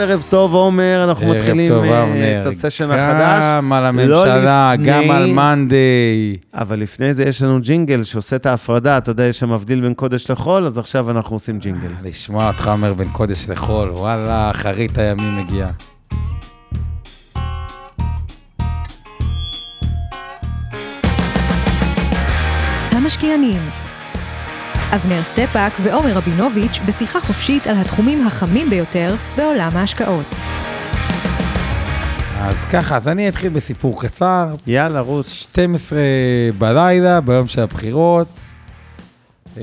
ערב טוב, עומר, אנחנו ערב מתחילים טוב, אה. את הסשן החדש. גם על לא הממשלה, לפני- גם על מאנדיי. אבל לפני זה יש לנו ג'ינגל שעושה את ההפרדה, אתה יודע, יש שם מבדיל בין קודש לחול, אז עכשיו אנחנו עושים ג'ינגל. לשמוע אותך אומר בין קודש לחול, וואלה, אחרית הימים מגיעה. המשקיענים. אבנר סטפאק ועומר רבינוביץ' בשיחה חופשית על התחומים החמים ביותר בעולם ההשקעות. אז ככה, אז אני אתחיל בסיפור קצר. יאללה, רוץ. 12 בלילה, ביום של הבחירות. אה,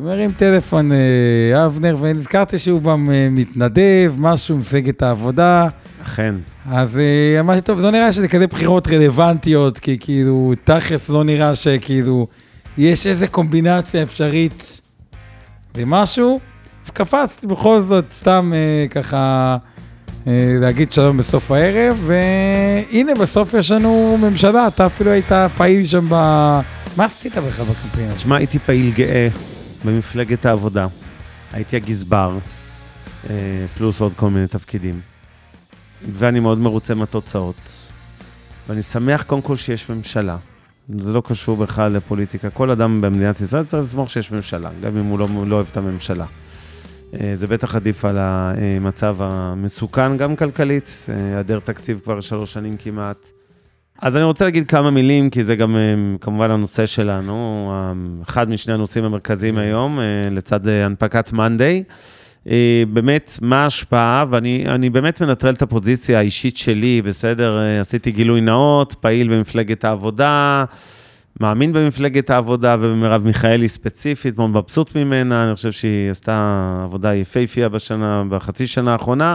מרים טלפון אה, אבנר, ונזכרתי שהוא גם אה, מתנדב, משהו, מפלגת העבודה. אכן. אז אמרתי, טוב, לא נראה שזה כזה בחירות רלוונטיות, כי כאילו, תכלס לא נראה שכאילו, יש איזה קומבינציה אפשרית למשהו. וקפצתי בכל זאת, סתם אה, ככה אה, להגיד שלום בסוף הערב, והנה, בסוף יש לנו ממשלה, אתה אפילו היית פעיל שם ב... מה עשית בכלל בקמפיין? תשמע, הייתי פעיל גאה במפלגת העבודה. הייתי הגזבר, אה, פלוס עוד כל מיני תפקידים. ואני מאוד מרוצה מהתוצאות. ואני שמח קודם כל שיש ממשלה. זה לא קשור בכלל לפוליטיקה. כל אדם במדינת ישראל צריך לסמוך שיש ממשלה, גם אם הוא לא, לא אוהב את הממשלה. אה, זה בטח עדיף על המצב המסוכן, גם כלכלית, אה, היעדר תקציב כבר שלוש שנים כמעט. אז אני רוצה להגיד כמה מילים, כי זה גם אה, כמובן הנושא שלנו, אחד משני הנושאים המרכזיים היום, לצד הנפקת מאנדיי. אה, באמת, מה ההשפעה, ואני אני באמת מנטרל את הפוזיציה האישית שלי, בסדר? אה, עשיתי גילוי נאות, פעיל במפלגת העבודה, מאמין במפלגת העבודה ובמרב מיכאלי ספציפית, מאוד מבסוט ממנה, אני חושב שהיא עשתה עבודה יפהפייה בשנה, בחצי שנה האחרונה,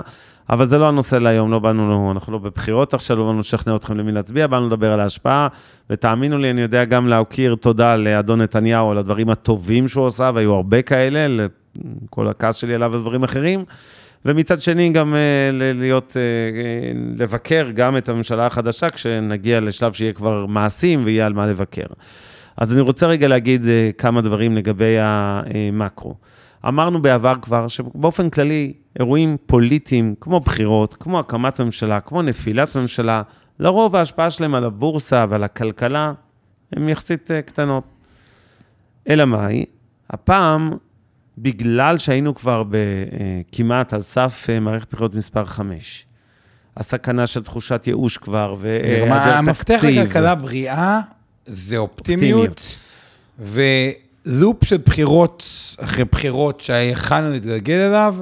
אבל זה לא הנושא להיום, לא באנו, אנחנו לא בבחירות עכשיו, לא באנו לשכנע אתכם למי להצביע, באנו לדבר על ההשפעה, ותאמינו לי, אני יודע גם להוקיר תודה לאדון נתניהו על הדברים הטובים שהוא עשה, והיו הרבה כאלה, כל הכעס שלי עליו ודברים אחרים. ומצד שני גם uh, להיות, uh, לבקר גם את הממשלה החדשה, כשנגיע לשלב שיהיה כבר מעשים ויהיה על מה לבקר. אז אני רוצה רגע להגיד כמה דברים לגבי המקרו. אמרנו בעבר כבר שבאופן כללי, אירועים פוליטיים, כמו בחירות, כמו הקמת ממשלה, כמו נפילת ממשלה, לרוב ההשפעה שלהם על הבורסה ועל הכלכלה הן יחסית קטנות. אלא מאי? הפעם בגלל שהיינו כבר כמעט על סף מערכת בחירות מספר 5. הסכנה של תחושת ייאוש כבר, והיעדר תקציב. המפתח לכלכלה בריאה זה אופטימיות, ולופ של בחירות אחרי בחירות שיכלנו להתגלגל אליו,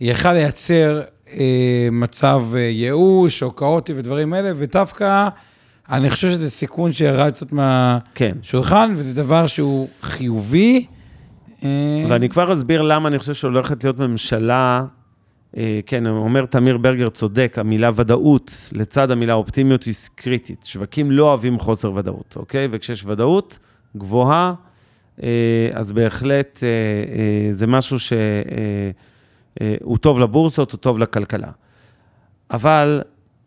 יכל לייצר אה, מצב אה, ייאוש או כאוטי ודברים האלה, ודווקא אני חושב שזה סיכון שירד קצת מהשולחן, כן. וזה דבר שהוא חיובי. ואני כבר אסביר למה אני חושב שהולכת להיות ממשלה, כן, אומר תמיר ברגר צודק, המילה ודאות לצד המילה אופטימיות היא קריטית. שווקים לא אוהבים חוסר ודאות, אוקיי? וכשיש ודאות גבוהה, אז בהחלט זה משהו שהוא טוב לבורסות, הוא טוב לכלכלה. אבל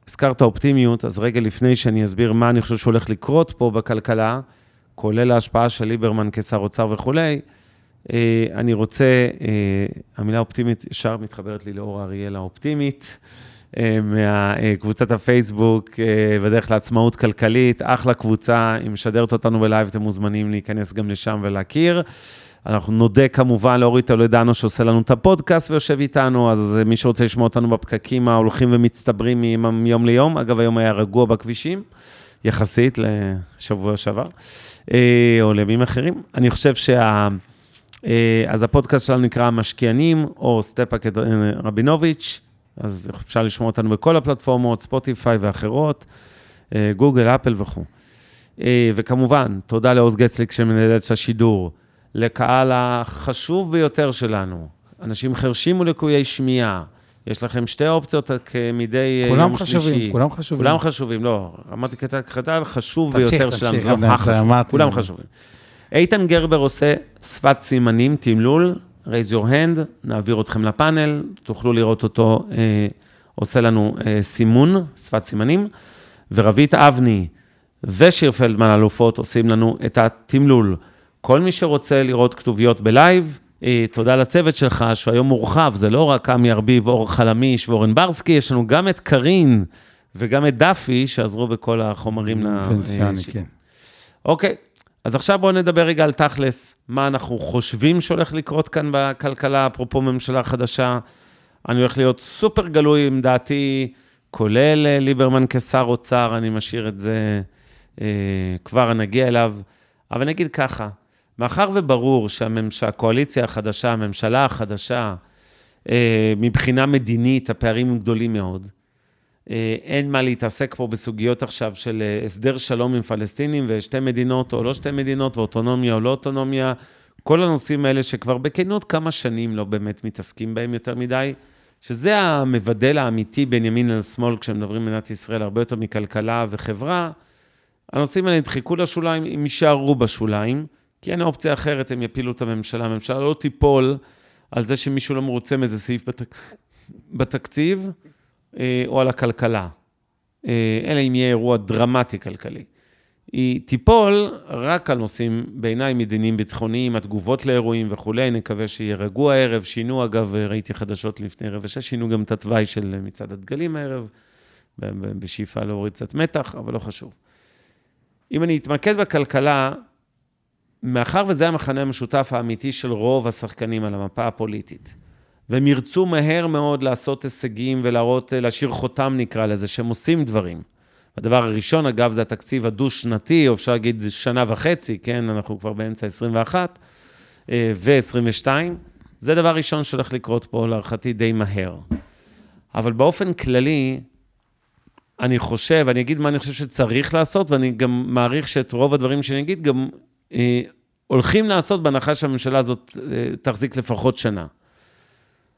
הזכרת אופטימיות, אז רגע לפני שאני אסביר מה אני חושב שהולך לקרות פה בכלכלה, כולל ההשפעה של ליברמן כשר אוצר וכולי, אני רוצה, המילה אופטימית ישר מתחברת לי לאור אריאל האופטימית, מקבוצת הפייסבוק, בדרך לעצמאות כלכלית, אחלה קבוצה, היא משדרת אותנו בלייב, אתם מוזמנים להיכנס גם לשם ולהכיר. אנחנו נודה כמובן לאורי טולדנו שעושה לנו את הפודקאסט ויושב איתנו, אז מי שרוצה לשמוע אותנו בפקקים ההולכים ומצטברים מיום ליום, אגב, היום היה רגוע בכבישים, יחסית לשבוע שעבר, או לימים אחרים. אני חושב שה... אז הפודקאסט שלנו נקרא המשקיענים, או סטפאק רבינוביץ', אז אפשר לשמוע אותנו בכל הפלטפורמות, ספוטיפיי ואחרות, גוגל, אפל וכו'. וכמובן, תודה לעוז גצליק שמנהל את השידור, לקהל החשוב ביותר שלנו, אנשים חרשים ולקויי שמיעה. יש לכם שתי אופציות כמדי יום חשובים, שלישי. כולם חשובים, כולם חשובים. כולם חשובים, לא. אמרתי קטע חשוב תמשיך, ביותר תמשיך, שלנו, זה לא החשוב. כולם חשובים. איתן גרבר עושה שפת סימנים, תמלול, raise your hand, נעביר אתכם לפאנל, תוכלו לראות אותו אה, עושה לנו אה, סימון, שפת סימנים, ורבית אבני ושיר פלדמן אלופות עושים לנו את התמלול. כל מי שרוצה לראות כתוביות בלייב, אה, תודה לצוות שלך, שהוא היום מורחב, זה לא רק עמי ארביב, אור חלמיש ואורן ברסקי, יש לנו גם את קארין וגם את דפי, שעזרו בכל החומרים. פנסיאני, אה, כן. אוקיי, אז עכשיו בואו נדבר רגע על תכלס, מה אנחנו חושבים שהולך לקרות כאן בכלכלה, אפרופו ממשלה חדשה. אני הולך להיות סופר גלוי עם דעתי, כולל אה, ליברמן כשר אוצר, אני משאיר את זה, אה, כבר נגיע אליו. אבל נגיד ככה, מאחר וברור. שהקואליציה החדשה, הממשלה החדשה, אה, מבחינה מדינית, הפערים הם גדולים מאוד. אה, אין מה להתעסק פה בסוגיות עכשיו של אה, הסדר שלום עם פלסטינים ושתי מדינות או לא שתי מדינות ואוטונומיה או לא אוטונומיה. כל הנושאים האלה שכבר בכנות כמה שנים לא באמת מתעסקים בהם יותר מדי, שזה המבדל האמיתי בין ימין לשמאל כשמדברים במדינת ישראל, הרבה יותר מכלכלה וחברה. הנושאים האלה נדחקו לשוליים, הם יישארו בשוליים, כי אין אופציה אחרת, הם יפילו את הממשלה. הממשלה לא תיפול על זה שמישהו לא מרוצה מאיזה סעיף בתק... בתקציב, או על הכלכלה, אה, אלא אם יהיה אירוע דרמטי כלכלי. היא תיפול רק על נושאים, בעיניי, מדיניים ביטחוניים, התגובות לאירועים וכולי, נקווה שיהיה רגוע הערב. שינו, אגב, ראיתי חדשות לפני רבע שש, שינו גם את התוואי של מצעד הדגלים הערב, בשאיפה להוריד קצת מתח, אבל לא חשוב. אם אני אתמקד בכלכלה, מאחר וזה המכנה המשותף האמיתי של רוב השחקנים על המפה הפוליטית, והם ירצו מהר מאוד לעשות הישגים ולהראות, להשאיר חותם נקרא לזה, שהם עושים דברים. הדבר הראשון, אגב, זה התקציב הדו-שנתי, או אפשר להגיד שנה וחצי, כן, אנחנו כבר באמצע 21 ו-22. זה דבר ראשון שהולך לקרות פה, להערכתי, די מהר. אבל באופן כללי, אני חושב, אני אגיד מה אני חושב שצריך לעשות, ואני גם מעריך שאת רוב הדברים שאני אגיד גם אה, הולכים לעשות בהנחה שהממשלה הזאת אה, תחזיק לפחות שנה.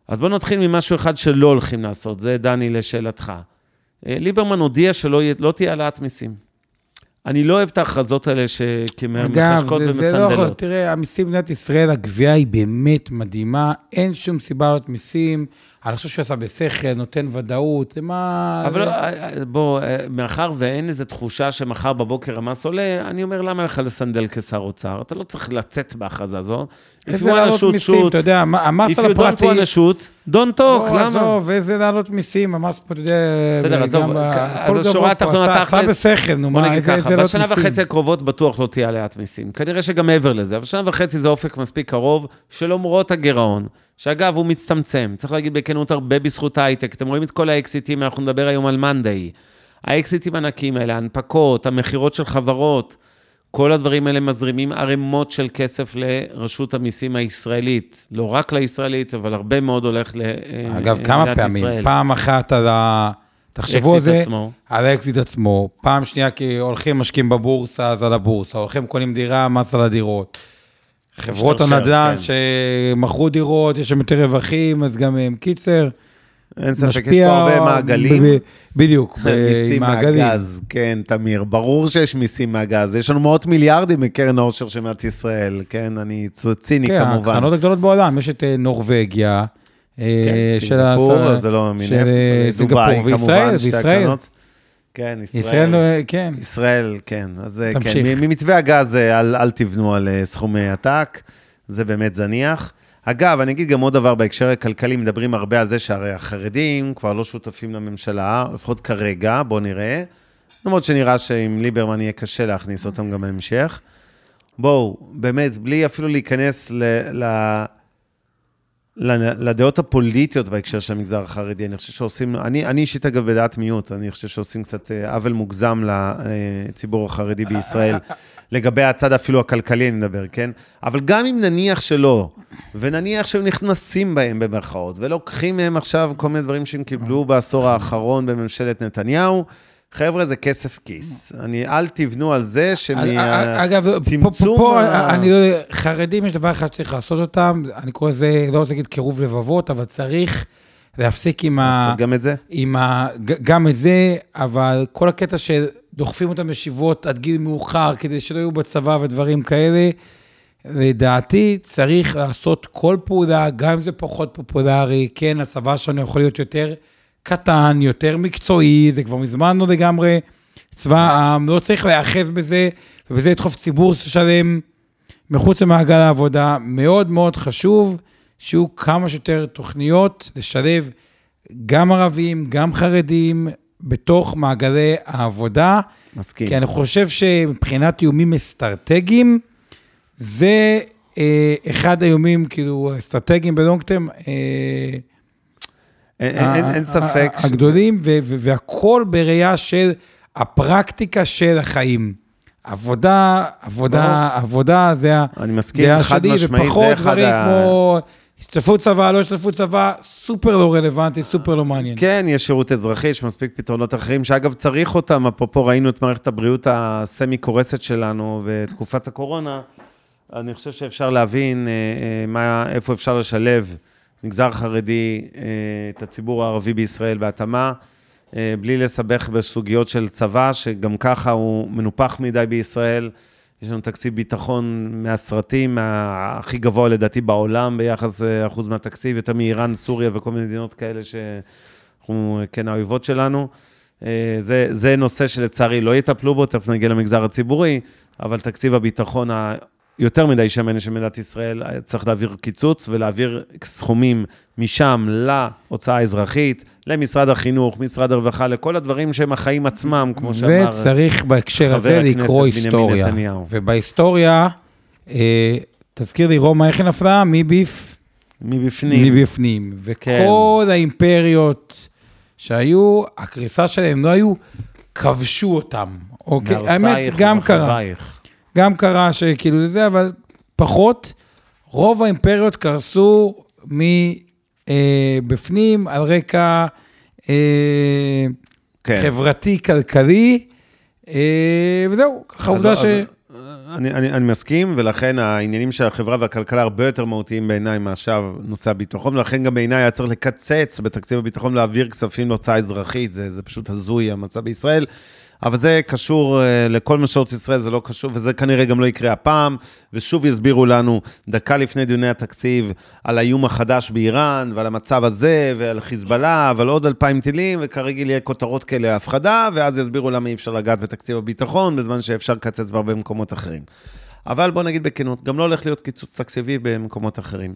אז בואו נתחיל ממשהו אחד שלא הולכים לעשות, זה דני לשאלתך. אה, ליברמן הודיע שלא לא תהיה העלאת מיסים. אני לא אוהב את ההכרזות האלה אגב, שכמחשקות זה, זה לא יכול, ומסנדלות. תראה, המיסים במדינת ישראל, הגבייה היא באמת מדהימה, אין שום סיבה לעלות מיסים, אני חושב שהוא עשה בשכל, נותן ודאות, זה מה... אבל זה... אה, אה, בוא, אה, מאחר ואין איזו תחושה שמחר בבוקר המס עולה, אני אומר, למה לך לסנדל כשר אוצר? אתה לא צריך לצאת בהכרזה הזו. If איזה להעלות מיסים. אתה יודע, המ- המס If על you don't הפרטי... want to shoot, don't talk, למה? עזוב, איזה להעלות מיסים, המס פה, אתה יודע... בסדר, עזוב, אז השורה התחתונה, עשה- עשה תכלס, בשכל, נו, מה, איזה להעלות בשנה מיסים. וחצי הקרובות בטוח לא תהיה העלאת מיסים. כנראה שגם מעבר לזה, אבל שנה וחצי זה אופק מספיק קרוב, שלמרות הגירעון, שאגב, הוא מצטמצם, צריך להגיד בכנות הרבה בזכות ההייטק. אתם רואים את כל האקזיטים, אנחנו נדבר היום על מאנדיי. האקזיטים הענקיים האלה, ההנפקות, המכירות של חברות, כל הדברים האלה מזרימים ערימות של כסף לרשות המיסים הישראלית. לא רק לישראלית, אבל הרבה מאוד הולך למדינת אגב, כמה פעמים? ישראל. פעם אחת על ה... תחשבו על זה, עצמו. על האקזיט עצמו. פעם שנייה, כי הולכים משקיעים בבורסה, אז על הבורסה. הולכים קונים דירה, מס על הדירות. חברות הנדל"ן כן. שמכרו דירות, יש שם יותר רווחים, אז גם הם קיצר. אין ספק, יש פה הרבה מעגלים. ב- ב- בדיוק, מיסים. מהגז, כן, תמיר, ברור שיש מיסים מהגז. יש לנו מאות מיליארדים מקרן העושר של מדינת ישראל, כן, אני ציני כן, כמובן. הקרנות הגדולות בעולם, יש את אה, נורבגיה. אה, כן, של סינגפור, זה לא מנפט, אה, דובאי, כמובן, שתי. הקרנות. כן, ישראל. ישראל, כן. ישראל, כן. אז אה, כן, תמשיך. מ- ממתווה הגז אה, אל, אל תבנו על אה, סכומי עתק, זה באמת זניח. אגב, אני אגיד גם עוד דבר בהקשר הכלכלי, מדברים הרבה על זה שהרי החרדים כבר לא שותפים לממשלה, לפחות כרגע, בואו נראה. למרות שנראה שעם ליברמן יהיה קשה להכניס אותם גם בהמשך. בואו, באמת, בלי אפילו להיכנס ל... ל... לדעות הפוליטיות בהקשר של המגזר החרדי, אני חושב שעושים, אני, אני אישית אגב בדעת מיעוט, אני חושב שעושים קצת אה, עוול מוגזם לציבור החרדי בישראל, לגבי הצד אפילו הכלכלי אני מדבר, כן? אבל גם אם נניח שלא, ונניח שהם נכנסים בהם במרכאות, ולוקחים מהם עכשיו כל מיני דברים שהם קיבלו בעשור האחרון בממשלת נתניהו, חבר'ה, זה כסף כיס. אני, אל תבנו על זה אה, אגב, פה- פה, ה- אני לא יודע, חרדים יש דבר אחד שצריך לעשות אותם, אני קורא לזה, לא רוצה להגיד קירוב לבבות, אבל צריך להפסיק עם ה... גם את זה? עם ה... גם את זה, אבל כל הקטע של דוחפים אותם ישיבות עד גיל מאוחר כדי שלא יהיו בצבא ודברים כאלה. לדעתי צריך לעשות כל פעולה, גם אם זה פחות פופולרי, כן, הצבא שלנו יכול להיות יותר קטן, יותר מקצועי, זה כבר מזמן לא לגמרי צבא העם, לא צריך להיאחז בזה, ובזה לדחוף ציבור שלם מחוץ למעגל העבודה. מאוד מאוד חשוב שיהיו כמה שיותר תוכניות לשלב גם ערבים, גם חרדים, בתוך מעגלי העבודה. מסכים. כי אני חושב שמבחינת איומים אסטרטגיים, זה אה, אחד האיומים, כאילו, האסטרטגיים בלונג טרם, אה, אין- ספק. הגדולים, ו- ו- והכל בראייה של הפרקטיקה של החיים. עבודה, עבודה, עבודה, זה אני מסכים, חד משמעית, ופחות זה אחד דברים ה- כמו השתתפות צבא, לא השתתפות צבא, סופר לא רלוונטי, סופר לא מעניין. כן, יש שירות אזרחי, יש מספיק פתרונות אחרים, שאגב, צריך אותם. אפרופו, ראינו את מערכת הבריאות הסמי-קורסת שלנו בתקופת הקורונה. אני חושב שאפשר להבין אה, אה, מה, איפה אפשר לשלב מגזר חרדי, אה, את הציבור הערבי בישראל בהתאמה, אה, בלי לסבך בסוגיות של צבא, שגם ככה הוא מנופח מדי בישראל. יש לנו תקציב ביטחון מהסרטים, מה- הכי גבוה לדעתי בעולם ביחס אה, אחוז מהתקציב, יותר מאיראן, סוריה וכל מיני מדינות כאלה שאנחנו כן האויבות שלנו. זה, זה נושא שלצערי לא יטפלו בו, תכף נגיע למגזר הציבורי, אבל תקציב הביטחון היותר מדי שמן של מדינת ישראל, צריך להעביר קיצוץ ולהעביר סכומים משם להוצאה האזרחית, למשרד החינוך, משרד הרווחה, לכל הדברים שהם החיים עצמם, כמו שאמר... וצריך בהקשר הזה לקרוא היסטוריה. נתניהו. ובהיסטוריה, אה, תזכיר לי, רומא, איך היא נפלה? מביף? מבפנים. מבפנים. כן. וכל האימפריות שהיו, הקריסה שלהם לא היו, כבשו אותם. אוקיי, האמת, גם קרה. ומחרייך. גם קרה שכאילו זה, אבל פחות. רוב האימפריות קרסו מבפנים על רקע אה, כן. חברתי-כלכלי, אה, וזהו, ככה עובדה אז- ש... אני, אני, אני מסכים, ולכן העניינים של החברה והכלכלה הרבה יותר מהותיים בעיניי מאשר נושא הביטחון, ולכן גם בעיניי היה צריך לקצץ בתקציב הביטחון, להעביר כספים להוצאה אזרחית, זה, זה פשוט הזוי המצב בישראל. אבל זה קשור אה, לכל משרות ישראל, זה לא קשור, וזה כנראה גם לא יקרה הפעם. ושוב יסבירו לנו, דקה לפני דיוני התקציב, על האיום החדש באיראן, ועל המצב הזה, ועל חיזבאללה, ועל עוד אלפיים טילים, וכרגיל יהיה כותרות כאלה הפחדה, ואז יסבירו למה אי אפשר לגעת בתקציב הביטחון, בזמן שאפשר לקצץ בהרבה מקומות אחרים. אבל בוא נגיד בכנות, גם לא הולך להיות קיצוץ תקציבי במקומות אחרים.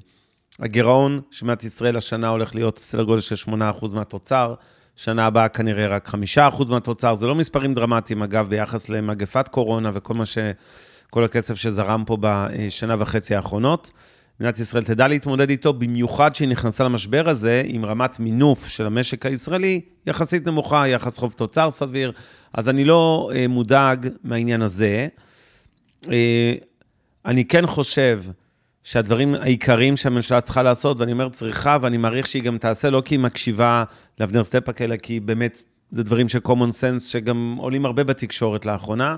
הגירעון של מדינת ישראל השנה הולך להיות סדר גודל של 8% מהתוצר, שנה הבאה כנראה רק 5% מהתוצר, זה לא מספרים דרמטיים, אגב, ביחס למגפת קורונה וכל מה ש... כל הכסף שזרם פה בשנה וחצי האחרונות. מדינת ישראל תדע להתמודד איתו, במיוחד שהיא נכנסה למשבר הזה עם רמת מינוף של המשק הישראלי יחסית נמוכה, יחס חוב תוצר סביר, אז אני לא אה, מודאג מהעניין הזה. אה, אני כן חושב שהדברים העיקריים שהממשלה צריכה לעשות, ואני אומר צריכה, ואני מעריך שהיא גם תעשה, לא כי היא מקשיבה לאבנר סטפאק, אלא כי באמת זה דברים של common sense, שגם עולים הרבה בתקשורת לאחרונה.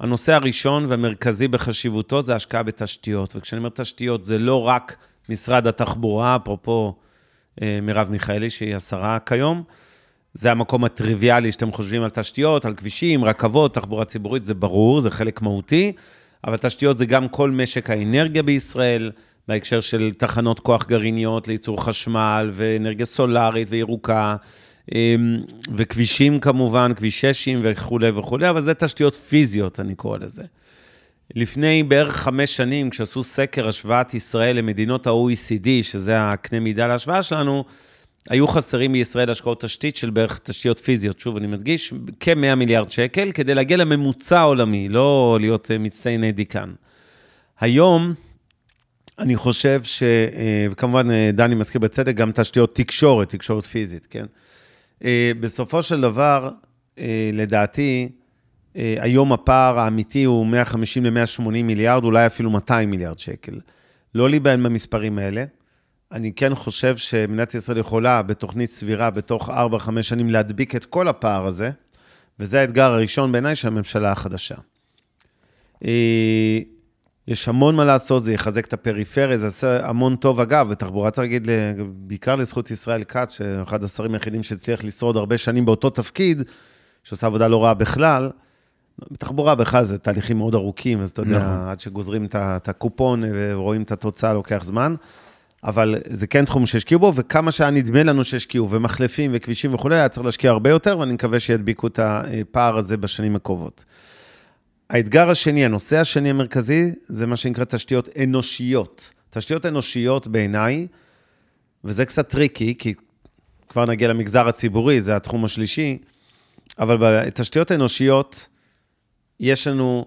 הנושא הראשון והמרכזי בחשיבותו זה השקעה בתשתיות. וכשאני אומר תשתיות, זה לא רק משרד התחבורה, אפרופו אה, מרב מיכאלי, שהיא השרה כיום, זה המקום הטריוויאלי שאתם חושבים על תשתיות, על כבישים, רכבות, תחבורה ציבורית, זה ברור, זה חלק מהותי, אבל תשתיות זה גם כל משק האנרגיה בישראל, בהקשר של תחנות כוח גרעיניות לייצור חשמל ואנרגיה סולארית וירוקה, אמ, וכבישים כמובן, כביש 6 וכולי וכולי, אבל זה תשתיות פיזיות, אני קורא לזה. לפני בערך חמש שנים, כשעשו סקר השוואת ישראל למדינות ה-OECD, שזה הקנה מידה להשוואה שלנו, היו חסרים בישראל השקעות תשתית של בערך תשתיות פיזיות, שוב, אני מדגיש, כ-100 מיליארד שקל, כדי להגיע לממוצע העולמי, לא להיות אה, מצטייני דיקן. היום, אני חושב ש... אה, וכמובן, אה, דני מזכיר בצדק, גם תשתיות תקשורת, תקשורת פיזית, כן? בסופו של דבר, לדעתי, היום הפער האמיתי הוא 150 ל-180 מיליארד, אולי אפילו 200 מיליארד שקל. לא להיבהל במספרים האלה. אני כן חושב שמדינת ישראל יכולה, בתוכנית סבירה, בתוך 4-5 שנים, להדביק את כל הפער הזה, וזה האתגר הראשון בעיניי של הממשלה החדשה. אה, יש המון מה לעשות, זה יחזק את הפריפריה, זה יעשה המון טוב. אגב, בתחבורה צריך להגיד, בעיקר לזכות ישראל כץ, שאחד השרים היחידים שהצליח לשרוד הרבה שנים באותו תפקיד, שעושה עבודה לא רעה בכלל, בתחבורה בכלל זה תהליכים מאוד ארוכים, אז אתה יודע, נכון. עד שגוזרים את הקופון ורואים את התוצאה לוקח זמן. אבל זה כן תחום שהשקיעו בו, וכמה שהיה נדמה לנו שהשקיעו, ומחלפים וכבישים וכולי, היה צריך להשקיע הרבה יותר, ואני מקווה שידביקו את הפער הזה בשנים הקרובות. האתגר השני, הנושא השני המרכזי, זה מה שנקרא תשתיות אנושיות. תשתיות אנושיות בעיניי, וזה קצת טריקי, כי כבר נגיע למגזר הציבורי, זה התחום השלישי, אבל בתשתיות אנושיות, יש לנו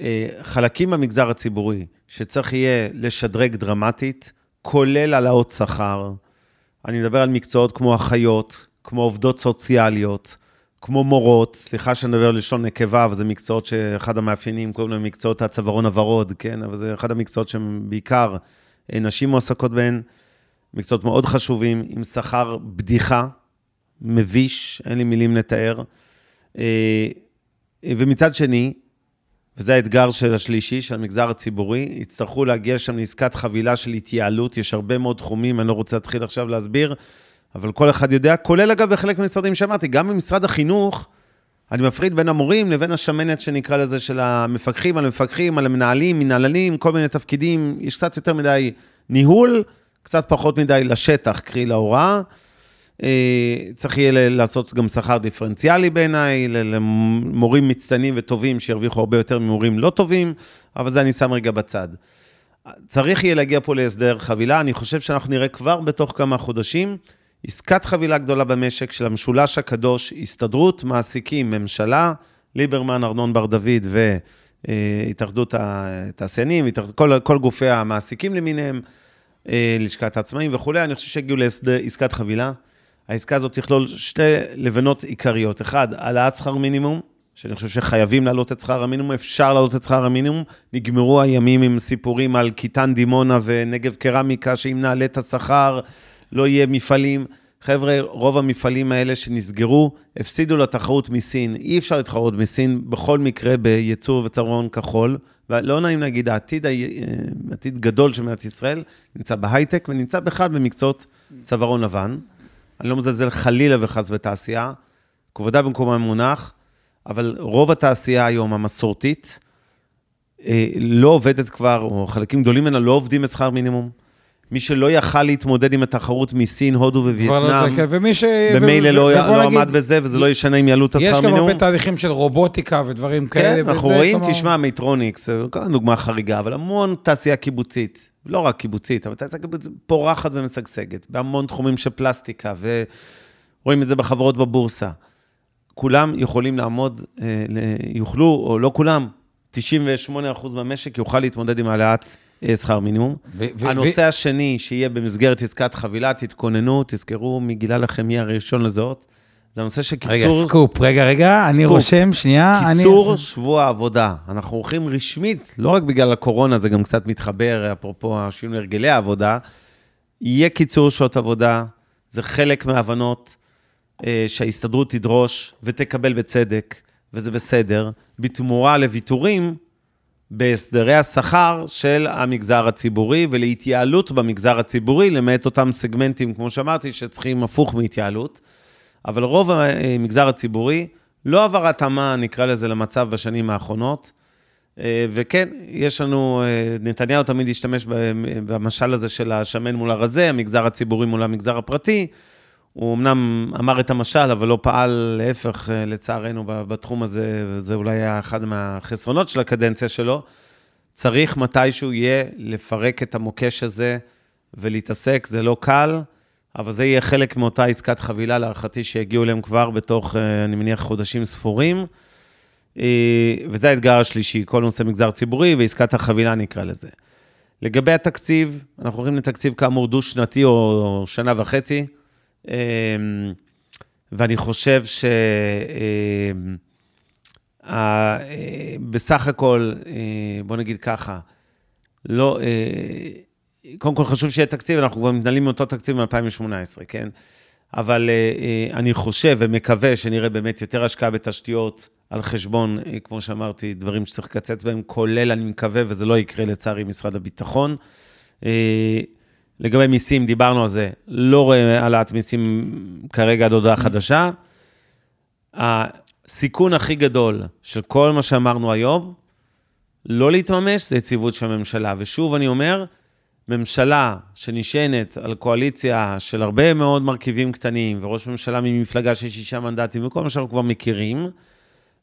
אה, חלקים במגזר הציבורי שצריך יהיה לשדרג דרמטית, כולל העלאות שכר. אני מדבר על מקצועות כמו אחיות, כמו עובדות סוציאליות, כמו מורות, סליחה שאני מדבר לשון נקבה, אבל זה מקצועות שאחד המאפיינים, קוראים להם מקצועות הצווארון הוורוד, כן? אבל זה אחד המקצועות שהם בעיקר אה, נשים מועסקות בהן, מקצועות מאוד חשובים, עם שכר בדיחה, מביש, אין לי מילים לתאר. אה, ומצד שני, וזה האתגר של השלישי, של המגזר הציבורי, יצטרכו להגיע שם לעסקת חבילה של התייעלות, יש הרבה מאוד תחומים, אני לא רוצה להתחיל עכשיו להסביר, אבל כל אחד יודע, כולל אגב בחלק מהמשרדים שאמרתי, גם במשרד החינוך, אני מפריד בין המורים לבין השמנת שנקרא לזה של המפקחים על המפקחים, על המנהלים, מנהלנים, כל מיני תפקידים, יש קצת יותר מדי ניהול, קצת פחות מדי לשטח, קרי להוראה. אה, צריך יהיה לעשות גם שכר דיפרנציאלי בעיניי, למורים מצטיינים וטובים שירוויחו הרבה יותר ממורים לא טובים, אבל זה אני שם רגע בצד. צריך יהיה להגיע פה להסדר חבילה, אני חושב שאנחנו נראה כבר בתוך כמה חודשים עסקת חבילה גדולה במשק של המשולש הקדוש, הסתדרות, מעסיקים, ממשלה, ליברמן, ארנון בר דוד והתאחדות התעשיינים, התאחדות- כל, כל גופי המעסיקים למיניהם, אה, לשכת העצמאים וכולי, אני חושב שהגיעו לעסקת חבילה. העסקה הזאת תכלול שתי לבנות עיקריות. אחד, העלאת שכר מינימום, שאני חושב שחייבים להעלות את שכר המינימום, אפשר להעלות את שכר המינימום. נגמרו הימים עם סיפורים על קיטן דימונה ונגב קרמיקה, שאם נעלה את השכר, לא יהיה מפעלים. חבר'ה, רוב המפעלים האלה שנסגרו, הפסידו לתחרות מסין. אי אפשר להתחרות מסין בכל מקרה בייצור וצווארון כחול. ולא נעים להגיד, העתיד, ה- עתיד גדול של מדינת ישראל נמצא בהייטק ונמצא בכלל במקצועות צווארון לבן. אני לא מזלזל חלילה וחס בתעשייה, כבודה במקומה מונח, אבל רוב התעשייה היום, המסורתית, אה, לא עובדת כבר, או חלקים גדולים ממנה לא עובדים בשכר מינימום. מי שלא יכל להתמודד עם התחרות מסין, הודו לא ווייטנאם, ומי ש... במילא ו- לא לא נגיד, עמד בזה, וזה לא ישנה אם יעלו את יש השכר גם מינימום. הרבה תהליכים של רובוטיקה ודברים כאלה. כן, אנחנו וזה רואים, כלומר- תשמע, מייטרוניקס, דוגמה חריגה, אבל המון תעשייה קיבוצית, לא רק קיבוצית, אבל תעשייה קיבוצית פורחת ומשגשגת, בהמון תחומים של פלסטיקה, ורואים את זה בחברות בבורסה. כולם יכולים לעמוד, אה, יוכלו, או לא כולם, 98% מהמשק יוכל להתמודד עם העלאת אה, שכר מינימום. ו- ו- הנושא השני שיהיה במסגרת עסקת חבילה, תתכוננו, תזכרו מי גילה לכם מי הראשון לזהות. זה הנושא של רגע, קיצור סקופ, רגע, רגע, אני סקופ. רושם, שנייה. אני- קיצור שבוע העבודה. אנחנו הולכים רשמית, לא רק בגלל הקורונה, זה גם קצת מתחבר, אפרופו השינוי הרגלי העבודה, יהיה קיצור שעות עבודה, זה חלק מההבנות אה, שההסתדרות תדרוש ותקבל בצדק, וזה בסדר, בתמורה לוויתורים בהסדרי השכר של המגזר הציבורי ולהתייעלות במגזר הציבורי, למעט אותם סגמנטים, כמו שאמרתי, שצריכים הפוך מהתייעלות. אבל רוב המגזר הציבורי לא עבר התאמה, נקרא לזה, למצב בשנים האחרונות. אה, וכן, יש לנו, אה, נתניהו תמיד השתמש במשל הזה של השמן מול הרזה, המגזר הציבורי מול המגזר הפרטי. הוא אמנם אמר את המשל, אבל לא פעל להפך, אה, לצערנו, בתחום הזה, וזה אולי היה אחד מהחסרונות של הקדנציה שלו. צריך מתישהו יהיה לפרק את המוקש הזה ולהתעסק, זה לא קל, אבל זה יהיה חלק מאותה עסקת חבילה, להערכתי, שיגיעו אליהם כבר בתוך, אה, אני מניח, חודשים ספורים. אה, וזה האתגר השלישי, כל נושא מגזר ציבורי ועסקת החבילה נקרא לזה. לגבי התקציב, אנחנו הולכים לתקציב כאמור דו-שנתי או שנה וחצי, אה, ואני חושב ש... אה, ה- אה, הכל, בוא נגיד ככה, לא, קודם כל חשוב שיהיה תקציב, אנחנו כבר מתנהלים מאותו תקציב מ-2018, כן? אבל אה, אה, אני חושב ומקווה שנראה באמת יותר השקעה בתשתיות על חשבון, אה, כמו שאמרתי, דברים שצריך לקצץ בהם, כולל, אני מקווה, וזה לא יקרה לצערי, משרד הביטחון. לגבי מיסים, דיברנו על זה, לא רואה העלאת מיסים כרגע עד הודעה חדשה. הסיכון הכי גדול של כל מה שאמרנו היום, לא להתממש, זה יציבות של הממשלה. ושוב, אני אומר, ממשלה שנשענת על קואליציה של הרבה מאוד מרכיבים קטנים, וראש ממשלה ממפלגה של שישה מנדטים, וכל מה שאנחנו כבר מכירים,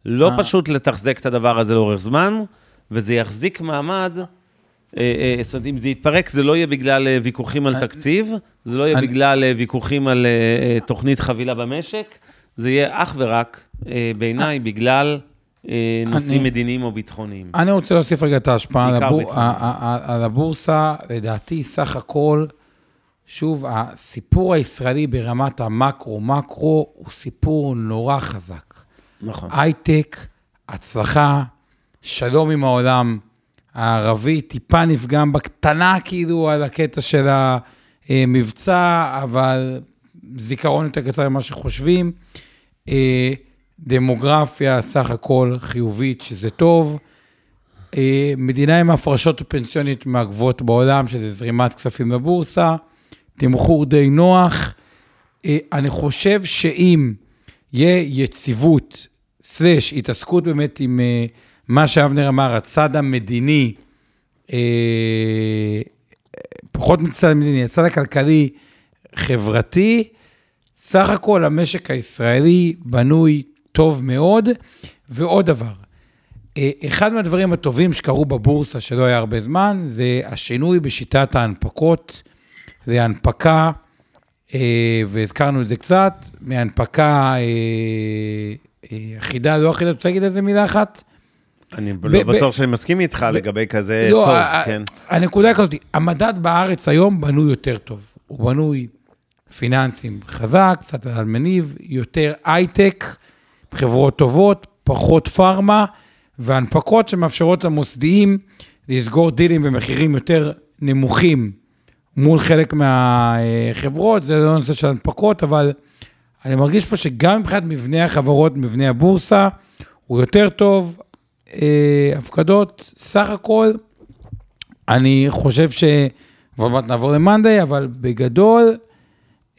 לא אה. פשוט לתחזק את הדבר הזה לאורך זמן, וזה יחזיק מעמד. אה, אה, זאת אומרת, אם זה יתפרק, זה לא יהיה בגלל אה, ויכוחים על תקציב, זה לא יהיה בגלל ויכוחים על תוכנית חבילה במשק, זה יהיה אך ורק, בעיניי, בגלל נושאים אני- מדיניים או ביטחוניים. אני רוצה להוסיף רגע את ההשפעה על, הבור... על הבורסה, לדעתי, סך הכל, שוב, הסיפור הישראלי ברמת המקרו-מקרו הוא סיפור נורא חזק. נכון. הייטק, הצלחה, שלום עם העולם הערבי, טיפה נפגם בקטנה כאילו על הקטע של המבצע, אבל זיכרון יותר קצר ממה שחושבים. דמוגרפיה, סך הכל חיובית, שזה טוב. אה, מדינה עם ההפרשות הפנסיונית מהגבוהות בעולם, שזה זרימת כספים לבורסה, תמחור די נוח. אה, אני חושב שאם יהיה יציבות, סלש, התעסקות באמת עם אה, מה שאבנר אמר, הצד המדיני, פחות מצד המדיני, הצד הכלכלי, חברתי, סך הכל המשק הישראלי בנוי טוב מאוד. ועוד דבר, אה, אחד מהדברים הטובים שקרו בבורסה, שלא היה הרבה זמן, זה השינוי בשיטת ההנפקות להנפקה, אה, והזכרנו את זה קצת, מהנפקה אה, אחידה, לא אחידה, רוצה להגיד איזה מילה אחת? אני לא בטוח שאני מסכים איתך לגבי כזה לא, טוב, כן. הנקודה כזאת, המדד בארץ היום בנוי יותר טוב. הוא בנוי פיננסים חזק, קצת על מניב, יותר הייטק, חברות טובות, פחות פארמה, והנפקות שמאפשרות למוסדיים לסגור דילים במחירים יותר נמוכים מול חלק מהחברות, זה לא נושא של הנפקות, אבל אני מרגיש פה שגם מבחינת מבנה החברות, מבנה הבורסה, הוא יותר טוב. אה, הפקדות, סך הכל, אני חושב ש... ועוד מעט נעבור למאנדיי, אבל בגדול,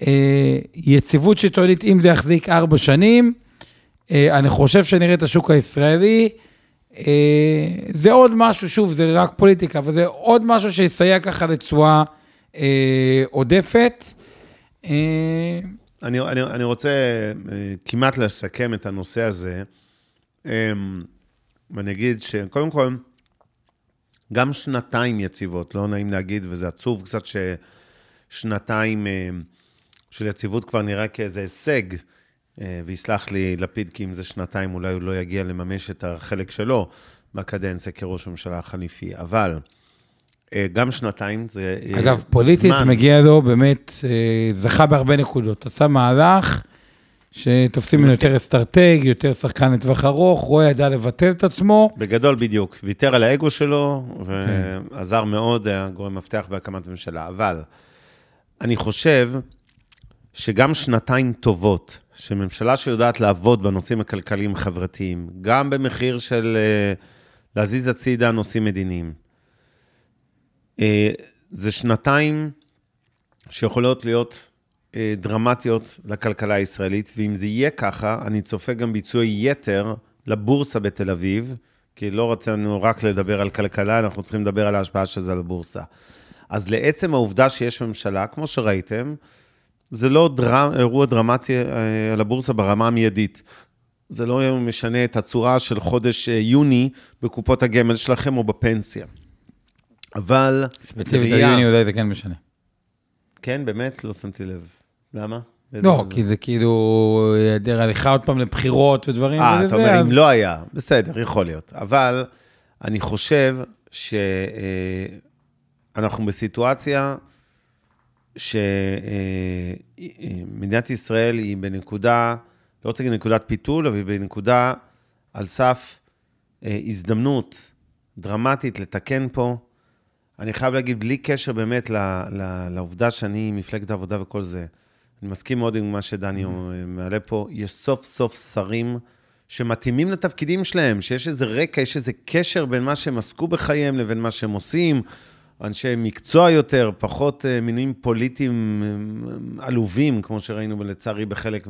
אה, יציבות שלטונית, אם זה יחזיק ארבע שנים, אני חושב שנראה את השוק הישראלי. אה, זה עוד משהו, שוב, זה רק פוליטיקה, אבל זה עוד משהו שיסייע ככה לתשואה אה, עודפת. אה, אני, אני, אני רוצה אה, כמעט לסכם את הנושא הזה, אה, ואני אגיד שקודם כל, גם שנתיים יציבות, לא נעים להגיד, וזה עצוב קצת ששנתיים אה, של יציבות כבר נראה כאיזה הישג, אה, ויסלח לי לפיד, כי אם זה שנתיים, אולי הוא לא יגיע לממש את החלק שלו בקדנציה כראש ממשלה חליפי, אבל אה, גם שנתיים זה אה, אגב, פוליטית זמן. מגיע לו באמת, אה, זכה בהרבה נקודות. עשה מהלך שתופסים ממנו יותר אסטרטג, יותר שחקן לטווח ארוך, רואה ידע לבטל את עצמו. בגדול בדיוק, ויתר על האגו שלו, כן. ועזר מאוד, היה גורם מפתח בהקמת ממשלה. אבל אני חושב שגם שנתיים טובות, שממשלה שיודעת לעבוד בנושאים הכלכליים-חברתיים, גם במחיר של אה, להזיז הצידה נושאים מדיניים, אה, זה שנתיים שיכולות להיות אה, דרמטיות לכלכלה הישראלית, ואם זה יהיה ככה, אני צופה גם ביצועי יתר לבורסה בתל אביב, כי לא רצינו רק לדבר על כלכלה, אנחנו צריכים לדבר על ההשפעה של זה על הבורסה. אז לעצם העובדה שיש ממשלה, כמו שראיתם, זה לא דרמ, אירוע דרמטי אה, על הבורסה ברמה המיידית. זה לא משנה את הצורה של חודש אה, יוני בקופות הגמל שלכם או בפנסיה. אבל... ספציפית על יוני אולי זה כן משנה. כן, באמת? לא שמתי לב. למה? לא, כי זה כאילו היעדר הליכה עוד פעם לבחירות ודברים אה, וזה, אתה אומר, אז- אם לא היה, בסדר, יכול להיות. אבל אני חושב שאנחנו בסיטואציה שמדינת ישראל היא בנקודה, לא רוצה להגיד נקודת פיתול, אבל היא בנקודה על סף אה, הזדמנות דרמטית לתקן פה. אני חייב להגיד, בלי קשר באמת לעובדה שאני מפלגת העבודה וכל זה, אני מסכים מאוד עם מה שדני אה, מעלה פה, יש סוף סוף שרים שמתאימים לתפקידים שלהם, שיש איזה רקע, יש איזה קשר בין מה שהם עסקו בחייהם לבין מה שהם עושים, אנשי מקצוע יותר, פחות אה, מינויים פוליטיים אה, עלובים, כמו שראינו לצערי בחלק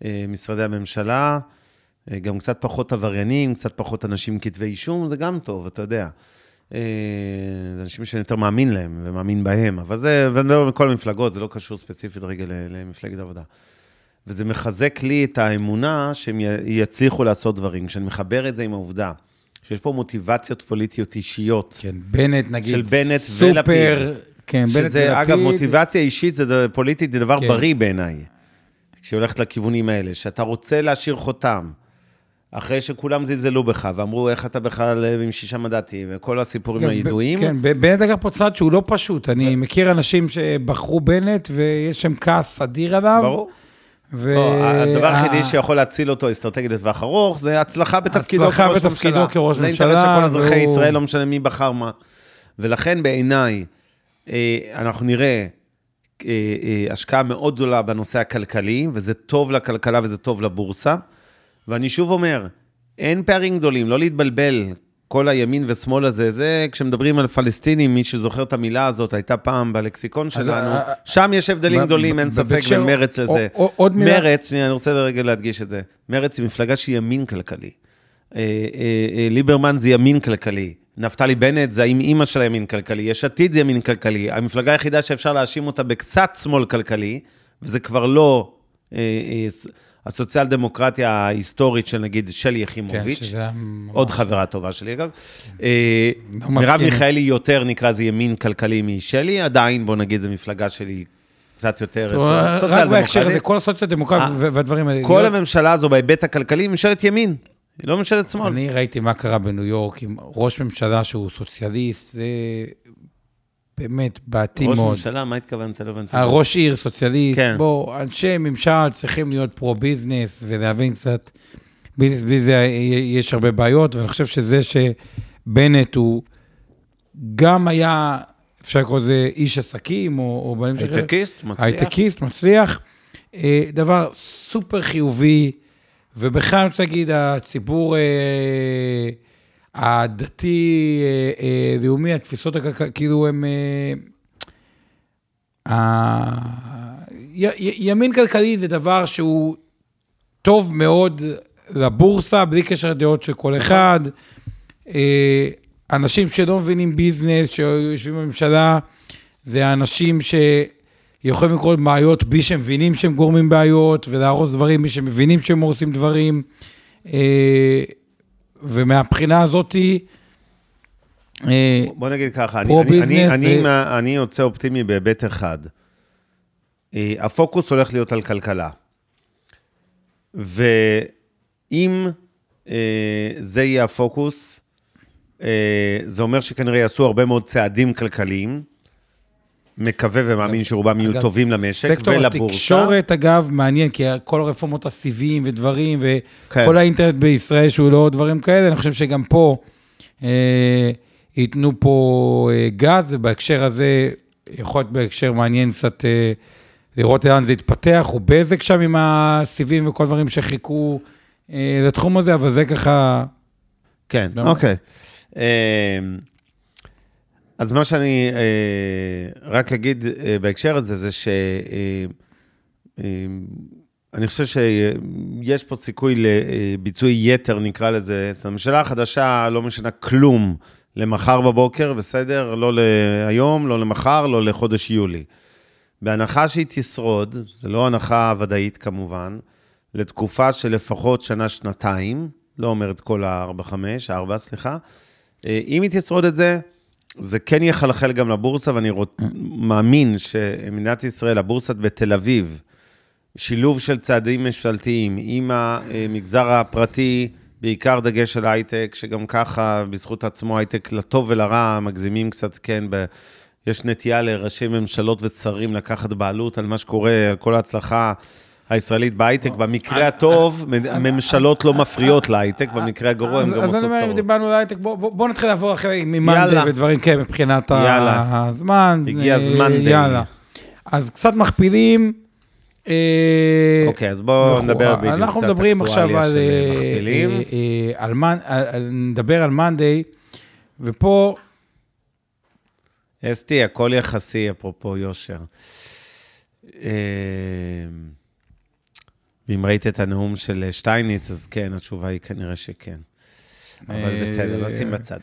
ממשרדי הממשלה. אה, גם קצת פחות עבריינים, קצת פחות אנשים עם כתבי אישום, זה גם טוב, אתה יודע. זה אנשים שאני יותר מאמין להם ומאמין בהם, אבל זה, ואני מדבר בכל המפלגות, זה לא קשור ספציפית רגע למפלגת העבודה. וזה מחזק לי את האמונה שהם יצליחו לעשות דברים. כשאני מחבר את זה עם העובדה שיש פה מוטיבציות פוליטיות אישיות, כן, בנט נגיד, של בנט סופר, ולפיד. כן, בנט ולפיד. שזה, אגב, מוטיבציה אישית, זה ד- פוליטית, זה דבר כן. בריא בעיניי, כשהיא הולכת לכיוונים האלה, שאתה רוצה להשאיר חותם, אחרי שכולם זלזלו בך, ואמרו, איך אתה בכלל עם שישה מנדטים, וכל הסיפורים כן, הידועים. כן, בנט לקח פה צעד שהוא לא פשוט. אני מכיר אנשים שבחרו בנט ויש שם כעס אדיר עליו. ברור. ו... לא, הדבר היחידי שיכול להציל אותו אסטרטגית לטווח ארוך, זה הצלחה בתפקידו הצלחה כראש בתפקידו ממשלה. כראש זה ממשלה, אינטרס של כל אזרחי ישראל, לא משנה מי בחר מה. ולכן בעיניי, אה, אנחנו נראה אה, אה, השקעה מאוד גדולה בנושא הכלכלי, וזה טוב לכלכלה וזה טוב לבורסה. ואני שוב אומר, אין פערים גדולים, לא להתבלבל. כל הימין ושמאל הזה, זה כשמדברים על פלסטינים, מי שזוכר את המילה הזאת, הייתה פעם בלקסיקון שלנו, אה, שם יש הבדלים גדולים, אין ספק, בין מרץ לזה. עוד מילה- מרץ, אני רוצה רגע להדגיש את זה. מרץ היא מפלגה שהיא ימין כלכלי. אה, אה, אה, ליברמן זה ימין כלכלי. נפתלי בנט זה האם אימא של הימין כלכלי. יש עתיד זה ימין כלכלי. המפלגה היחידה שאפשר להאשים אותה בקצת שמאל כלכלי, וזה כבר לא אה, אה, הסוציאל דמוקרטיה ההיסטורית של נגיד שלי כן, יחימוביץ'. שזה היה ממש- עוד חברה טובה שלי, אגב. אה, לא מרב מסכים. מיכאלי יותר, נקרא זה ימין כלכלי משלי, עדיין, בוא נגיד, זו מפלגה שלי קצת יותר טוב, רק סוציאל בהקשר הזה, דמוקרטית. כל הסוציו-דמוקרטיה אה, ו- והדברים האלה. כל הממשלה הזו בהיבט הכלכלי היא ממשלת ימין, היא לא ממשלת שמאל. אני ראיתי מה קרה בניו יורק עם ראש ממשלה שהוא סוציאליסט, זה באמת ראש מאוד. ממשלה, מה התכוונת? לא הבנתי. הראש עיר, סוציאליסט, כן. בוא, אנשי ממשל צריכים להיות pro-business ולהבין קצת, business, בלי זה יש הרבה בעיות, ואני חושב שזה שבנט הוא גם היה, אפשר לקרוא לזה איש עסקים, או, או. הייטקיסט, מצליח. הייטקיסט, מצליח. אה, דבר סופר חיובי, ובכלל אני רוצה להגיד, הציבור אה, הדתי, אה, אה, התפיסות הכלכליות, כאילו הם... אה, ימין כלכלי זה דבר שהוא טוב מאוד לבורסה, בלי קשר לדעות של כל אחד. אה, אנשים שלא מבינים ביזנס, שיושבים בממשלה, זה האנשים שיכולים לקרות בעיות בלי שהם מבינים שהם גורמים בעיות, ולהרוס דברים בלי שהם מבינים שהם הורסים דברים. אה, ומהבחינה הזאתי, אה, בוא נגיד ככה, אני- אני- אני- אני מה- אני יוצא אופטימי בהיבט אחד. אה, הפוקוס הולך להיות על כלכלה. ואם אה, זה יהיה הפוקוס, אה, זה אומר שכנראה יעשו הרבה מאוד צעדים כלכליים. מקווה ומאמין שרובם יהיו טובים למשק סקטור ולבורסה. התקשורת, אגב, מעניין, כי כל הרפורמות הסיביים ודברים, כן. וכל האינטרנט בישראל שהוא לא דברים כאלה, אני חושב שגם פה אה, ייתנו פה אה, גז, ובהקשר הזה, יכול להיות בהקשר מעניין קצת אה, לראות לאן זה יתפתח, הוא בזק שם עם הסיבים וכל הדברים שחיכו אה, לתחום הזה, אבל זה ככה... כן. אוקיי. אה, אז מה שאני אה, רק אגיד אה, בהקשר הזה, זה ש... אה, אה, חושב שיש פה סיכוי לביצועי יתר, נקרא לזה. אז הממשלה החדשה לא משנה כלום למחר בבוקר, בסדר? לא להיום, לא למחר, לא לחודש יולי. בהנחה שהיא תשרוד, זו לא הנחה ודאית כמובן, לתקופה של לפחות שנה-שנתיים, לא אומר את כל הארבע, חמש, ארבע, סליחה. אה, אם היא תשרוד את זה, זה כן יחלחל גם לבורסה, ואני רוצ... מאמין שמדינת ישראל, הבורסת בתל אביב, שילוב של צעדים ממשלתיים עם המגזר הפרטי, בעיקר דגש על הייטק, שגם ככה, בזכות עצמו, הייטק לטוב ולרע, מגזימים קצת, כן, ב... יש נטייה לראשי ממשלות ושרים לקחת בעלות על מה שקורה, על כל ההצלחה הישראלית בהייטק. במקרה הטוב, ממשלות לא מפריעות להייטק, במקרה הגרוע הן אז- גם אז עושות אני אומר, אם צרות. דיברנו על הייטק, בוא- בוא בוא נתחיל לעבור אחרי ממאנדי יאללה. ודברים כאלה מבחינת. הזמן. הגיע אה, הזמן די. יאללה. אז קצת מכפילים. אה, אוקיי, אז בואו. נדבר בדיוק אנחנו קצת מדברים עכשיו אה. אה, אה, על- על- נדבר על מאנדיי, ופה, אסתי, הכל יחסי, אפרופו יושר. ואם ראית את הנאום של אה, שטייניץ, אז כן, התשובה היא כנראה שכן. אבל אה, בסדר, נשים בצד.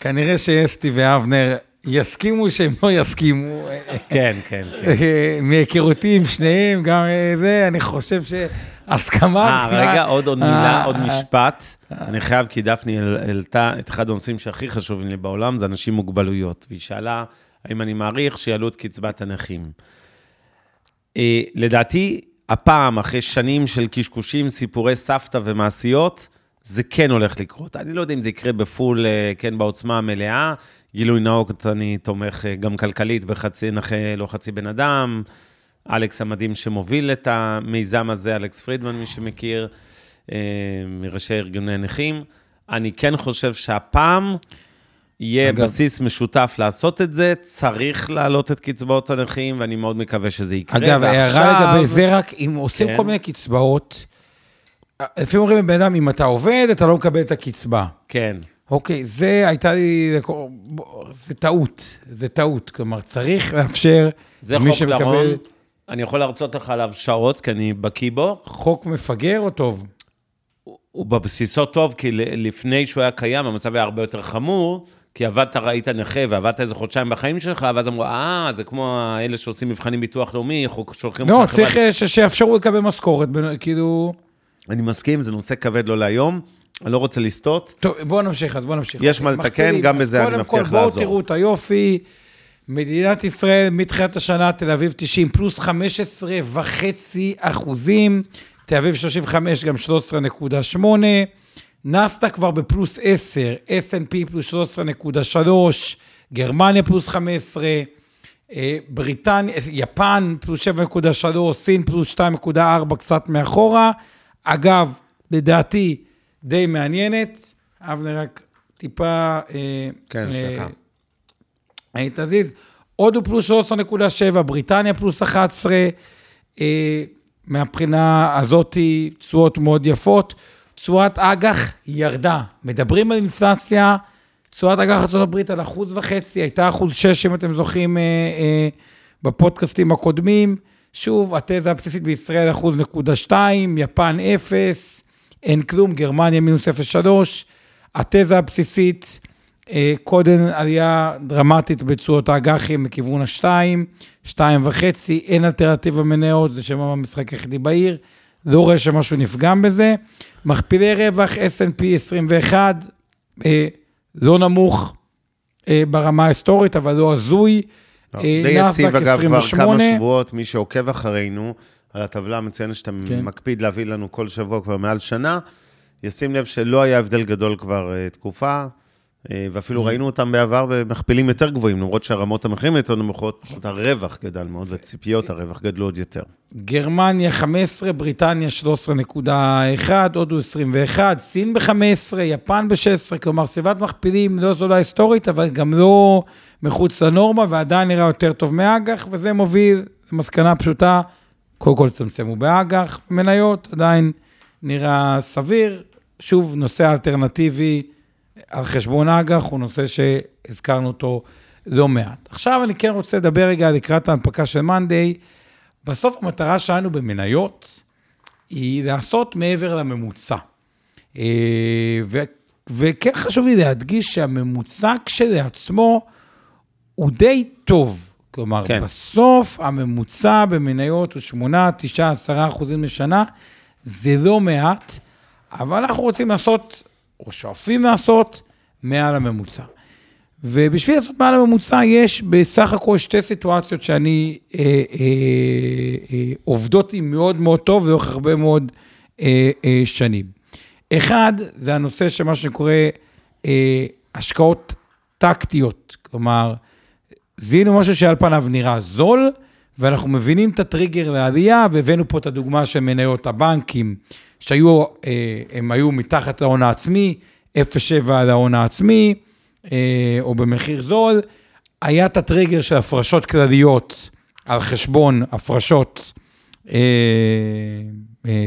כנראה שאסתי ואבנר יסכימו שהם לא יסכימו. כן, כן, כן. אה, מהיכרותי עם שניהם, גם זה, אני חושב שהסכמה... אה, רגע, עוד עוד מילה, עוד משפט. אני חייב, כי דפני העל- העלתה את אחד הנושאים שהכי חשובים לי בעולם, זה אנשים עם מוגבלויות. והיא שאלה, האם אני מעריך שיעלו את קצבת הנכים. לדעתי, הפעם, אחרי שנים של קשקושים, סיפורי סבתא ומעשיות, זה כן הולך לקרות. אני לא יודע אם זה יקרה בפול, אה, כן, בעוצמה המלאה. גילוי נאות, אני תומך אה, גם כלכלית בחצי נכה, לא חצי בן אדם. אלכס המדהים שמוביל את המיזם הזה, אלכס פרידמן, מי שמכיר, אה, מראשי ארגוני נכים. אני כן חושב שהפעם יהיה אגב- בסיס משותף לעשות את זה, צריך להעלות את קצבאות הנכים, ואני מאוד מקווה שזה יקרה. אגב, הערה ועכשיו- לגבי זה רק, אם עושים כן. כל מיני קצבאות, לפעמים אומרים לבן אדם, אם אתה עובד, אתה לא מקבל את הקצבה. כן. אוקיי, זה הייתה לי, זה טעות, זה טעות. כלומר, צריך לאפשר זה למי חוק שמקבל לרון, אני יכול להרצות לך עליו שעות, כי אני בקיא בו. חוק מפגר או טוב? הוא- בבסיסו טוב, כי לפני שהוא היה קיים, המצב היה הרבה יותר חמור, כי עבדת, ראית נכה, ועבדת איזה חודשיים בחיים שלך, ואז אמרו, אה, זה כמו אלה שעושים מבחנים ביטוח לאומי, שולחים לא, צריך חברת-" אה, ש- שיאפשרו לקבל משכורת, כאילו... אני מסכים, זה נושא כבד לא להיום, אני לא רוצה לסטות. טוב, בואו נמשיך, אז בואו נמשיך. יש מה לתקן. גם בזה אני קודם מבטיח כל, בואו לעזור. תראו את היופי. מדינת ישראל, מתחילת השנה, תל אביב 90, פלוס 15 וחצי אחוזים, תל אביב 35, גם 13.8, נסטה כבר בפלוס 10, S&P פלוס 13.3, גרמניה פלוס 15, אה, בריטניה, יפן פלוס 7.3, סין פלוס 2.4, קצת מאחורה. אגב, לדעתי, די מעניינת. אבנר, רק טיפה... אה, כן, אה, סליחה. אה, תזיז. הודו פלוס 13.7, בריטניה פלוס 11, אה, מהבחינה הזאתי, תשואות מאוד יפות. תשואת אג"ח ירדה. מדברים על אינפלציה, תשואת אג"ח ארה"ב על אחוז וחצי, הייתה אחוז שש, אם אתם זוכרים, אה, אה, בפודקאסטים הקודמים. שוב, התזה הבסיסית בישראל אחוז נקודה שתיים, יפן אפס, אין כלום, גרמניה מינוס 0.3. התזה הבסיסית, אה, קודם עלייה דרמטית בתשואות האג"חים לכיוון השתיים, שתיים וחצי, אין אלטרנטיבה מניות, זה שם המשחק היחידי בעיר, לא רואה שמשהו נפגם בזה. מכפילי רווח, S&P 21, אה, לא נמוך אה, ברמה ההיסטורית, אבל לא הזוי. לא, אה, די יציב, אגב, כבר 28. כמה שבועות, מי שעוקב אחרינו, על הטבלה המצוינת שאתה כן. מקפיד להביא לנו כל שבוע כבר מעל שנה, ישים לב שלא היה הבדל גדול כבר אה, תקופה, ואפילו ראינו אותם בעבר במכפילים יותר גבוהים, למרות שהרמות המחירים יותר נמוכות, פשוט הרווח גדל מאוד, וציפיות הרווח גדלו עוד יותר. גרמניה 15, בריטניה 13.1, הודו 21, סין ב-15, יפן ב-16, כלומר סביבת מכפילים לא זולה היסטורית, אבל גם לא מחוץ לנורמה, ועדיין נראה יותר טוב מאג"ח, וזה מוביל למסקנה פשוטה, קודם כל צמצמו באג"ח, מניות עדיין נראה סביר. שוב, נושא אלטרנטיבי על חשבון אג"ח הוא נושא שהזכרנו אותו לא מעט. עכשיו אני כן רוצה לדבר רגע לקראת ההנפקה של מאנדיי. בסוף המטרה שלנו במניות היא לעשות מעבר לממוצע. אה, ו- וכן חשוב לי להדגיש שהממוצע כשלעצמו הוא די טוב. כלומר, כן. כן. בסוף הממוצע במניות הוא 8, 9, 10 אחוזים לשנה, זה לא מעט, אבל אנחנו רוצים לעשות, או שואפים לעשות, מעל הממוצע. ובשביל לעשות מעל הממוצע, יש בסך הכל שתי סיטואציות שאני, אה, אה, אה, עובדות לי מאוד מאוד טוב לאורך הרבה מאוד אה, אה, שנים. אחד, זה הנושא של מה שקורה אה, השקעות טקטיות, כלומר, זיהינו משהו שעל פניו נראה זול, ואנחנו מבינים את הטריגר לעלייה, והבאנו פה את הדוגמה של מניות הבנקים, שהיו, אה, הם היו מתחת להון העצמי, 0.7 על ההון העצמי, אה, או במחיר זול. היה את הטריגר של הפרשות כלליות על חשבון הפרשות אה,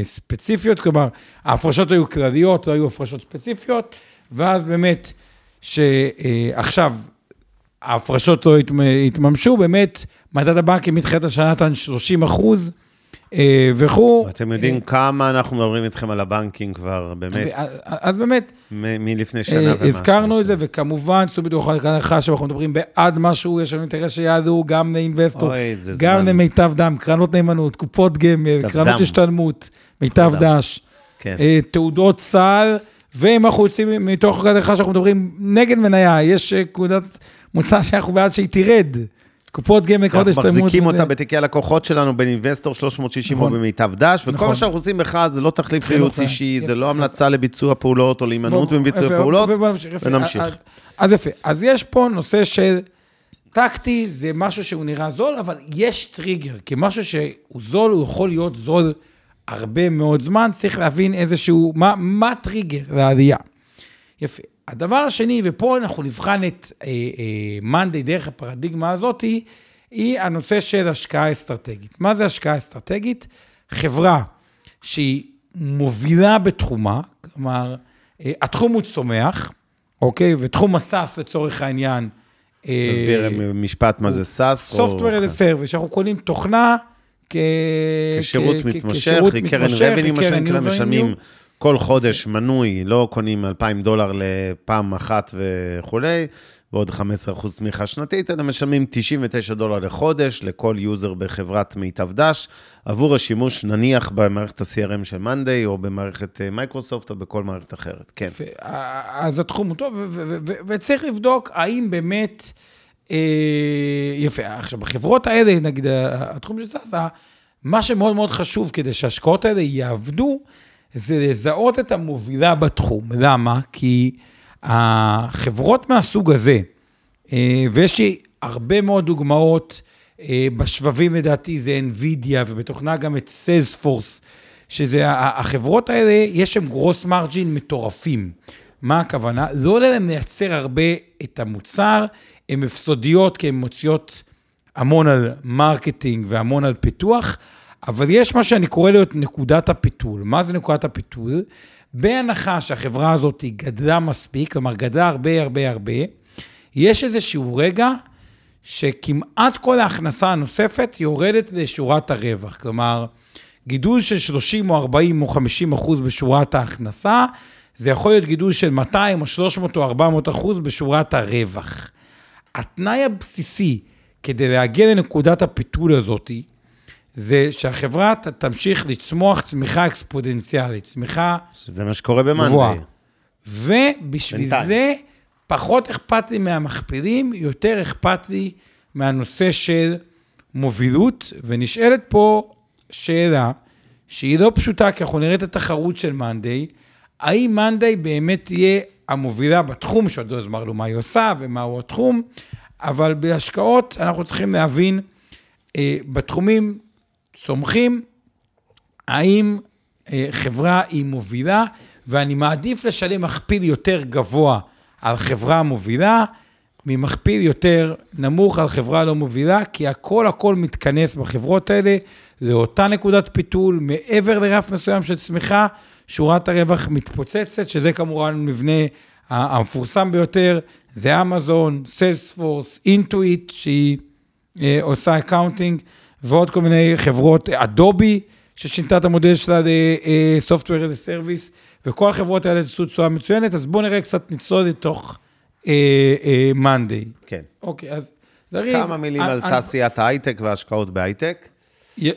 ספציפיות, כלומר, ההפרשות היו כלליות, לא היו הפרשות ספציפיות, ואז באמת, שעכשיו ההפרשות לא התמ- התממשו, באמת, מדד הבנקים מתחילת השנה נתן 30 אחוז וכו'. אתם יודעים כמה אנחנו מדברים איתכם על הבנקים כבר, באמת, אז- אז באמת, מלפני שנה אה, ומשהו. הזכרנו את זה, וכמובן, סוג בדיוק הנחה שאנחנו מדברים בעד משהו, יש לנו אינטרס שיעלו גם לאינבסטור, גם. למיטב דם, קרנות נאמנות, קופות גמל, קרנות. השתלמות, מיטב. דש, כן. אה, תעודות סל, ואם אנחנו יוצאים מתוך הנחה שאנחנו מדברים נגד מניה, יש אה, נקודת מוצא שאנחנו בעד שהיא תרד. קופות גמל, קרנות אנחנו השתלמות. מחזיקים. אותה בתיקי הלקוחות שלנו באינבסטור 360 או נכון. במיטב דש, וכל נכון. מה שאנחנו עושים בכלל זה לא תחליף לייעוץ ואז, אישי. זה לא המלצה לביצוע פעולות או להימנעות מביצוע פעולות. ונמשיך. אז, יפה, אז יש פה נושא של טקטי, זה משהו שהוא נראה זול, אבל יש טריגר, כי משהו שהוא זול, הוא יכול להיות זול הרבה מאוד זמן, צריך להבין איזשהו, מה, מה הטריגר לעלייה. יפה. הדבר השני, ופה אנחנו נבחן את אה, אה, מאנדי דרך הפרדיגמה הזאתי, היא הנושא של השקעה אסטרטגית. מה זה השקעה אסטרטגית? חברה שהיא מובילה בתחומה, כלומר, אה, התחום הוא צומח, אוקיי? ותחום ה SaaS לצורך העניין. אה, תסביר משפט מה זה SaaS. Software as a Service, שאנחנו קונים תוכנה כ... כשירות כ- מתמשך, כשירות recurring מתמשך, revenue, מה שנקרא. משלמים כל חודש מנוי, לא קונים 2,000 דולר לפעם אחת וכולי, ועוד 15% תמיכה שנתית, אלא משלמים 99 דולר לחודש לכל user בחברת מיטב דש, עבור השימוש נניח במערכת ה-CRM של מאנדיי, או במערכת אה, מייקרוסופט, או בכל מערכת אחרת, כן. אז התחום הוא טוב, וצריך לבדוק האם באמת... אה, יפה. עכשיו, בחברות האלה, נגיד, התחום של סאסה, מה שמאוד מאוד חשוב כדי שההשקעות האלה יעבדו, זה לזהות את המובילה בתחום. למה? כי החברות מהסוג הזה, אה, ויש לי הרבה מאוד דוגמאות, אה, בשבבים לדעתי זה NVIDIA, ובתוכנה גם את Salesforce, שזה, החברות האלה, יש שם gross margin מטורפים. מה הכוונה? לא עולה להם לייצר הרבה את המוצר, הן הפסדיות כי הן מוציאות המון על marketing והמון על פיתוח, אבל יש מה שאני קורא את נקודת הפיתול. מה זה נקודת הפיתול? בהנחה שהחברה הזאת גדלה מספיק, כלומר גדלה הרבה הרבה הרבה, יש איזשהו רגע שכמעט כל ההכנסה הנוספת יורדת לשורת הרווח. כלומר, גידול של 30 או 40 או 50 אחוז בשורת ההכנסה, זה יכול להיות גידול של 200 או 300 או 400 אחוז בשורת הרווח. התנאי הבסיסי כדי להגיע לנקודת הפיתול הזאת, זה שהחברה ת- תמשיך לצמוח צמיחה אקספודנציאלית, צמיחה שזה מה שקורה. במאנדיי. ובשביל בינתיים. זה, פחות אכפת לי מהמכפילים, יותר אכפת לי מהנושא של מובילות, ונשאלת פה שאלה שהיא לא פשוטה, כי אנחנו נראה את התחרות של מאנדיי, האם מאנדיי באמת תהיה המובילה בתחום, שעוד לא הסברנו מה היא עושה ומהו התחום, אבל בהשקעות אנחנו צריכים להבין, אה, בתחומים צומחים, האם אה, חברה היא מובילה, ואני מעדיף לשלם מכפיל יותר גבוה על חברה מובילה, ממכפיל יותר נמוך על חברה לא מובילה, כי הכל הכל מתכנס בחברות האלה לאותה נקודת פיתול, מעבר לרף מסוים של צמיחה, שורת הרווח מתפוצצת, שזה כמובן מבנה המפורסם ביותר, זה אמזון, סיילספורס, אינטואיט, שהיא אה, עושה accounting, ועוד כל מיני חברות, אדובי, ששינתה את המודל שלה ל-Software as a Service, וכל החברות האלה עשו תשואה מצוינת, אז בואו נראה קצת נצלול לתוך מאנדיי. כן. אוקיי, אז זריז. כמה מילים אה, על אה, תעשיית ההייטק וההשקעות בהייטק. י-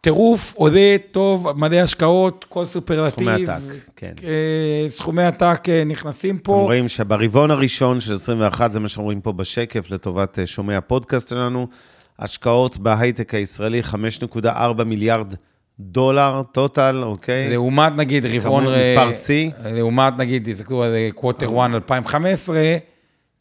טירוף, עולה, טוב, מלא השקעות, כל סופרלטיב. סכומי עתק, כן. אה, סכומי עתק אה, נכנסים אתם פה. רואים שברבעון הראשון של 21, זה מה שאנחנו רואים פה בשקף לטובת אה, שומעי הפודקאסט שלנו, השקעות בהייטק הישראלי, 5.4 מיליארד דולר טוטל, אוקיי? לעומת נגיד רבעון... אה, מספר שיא. לעומת נגיד, תסתכלו על קווטר 1 2015,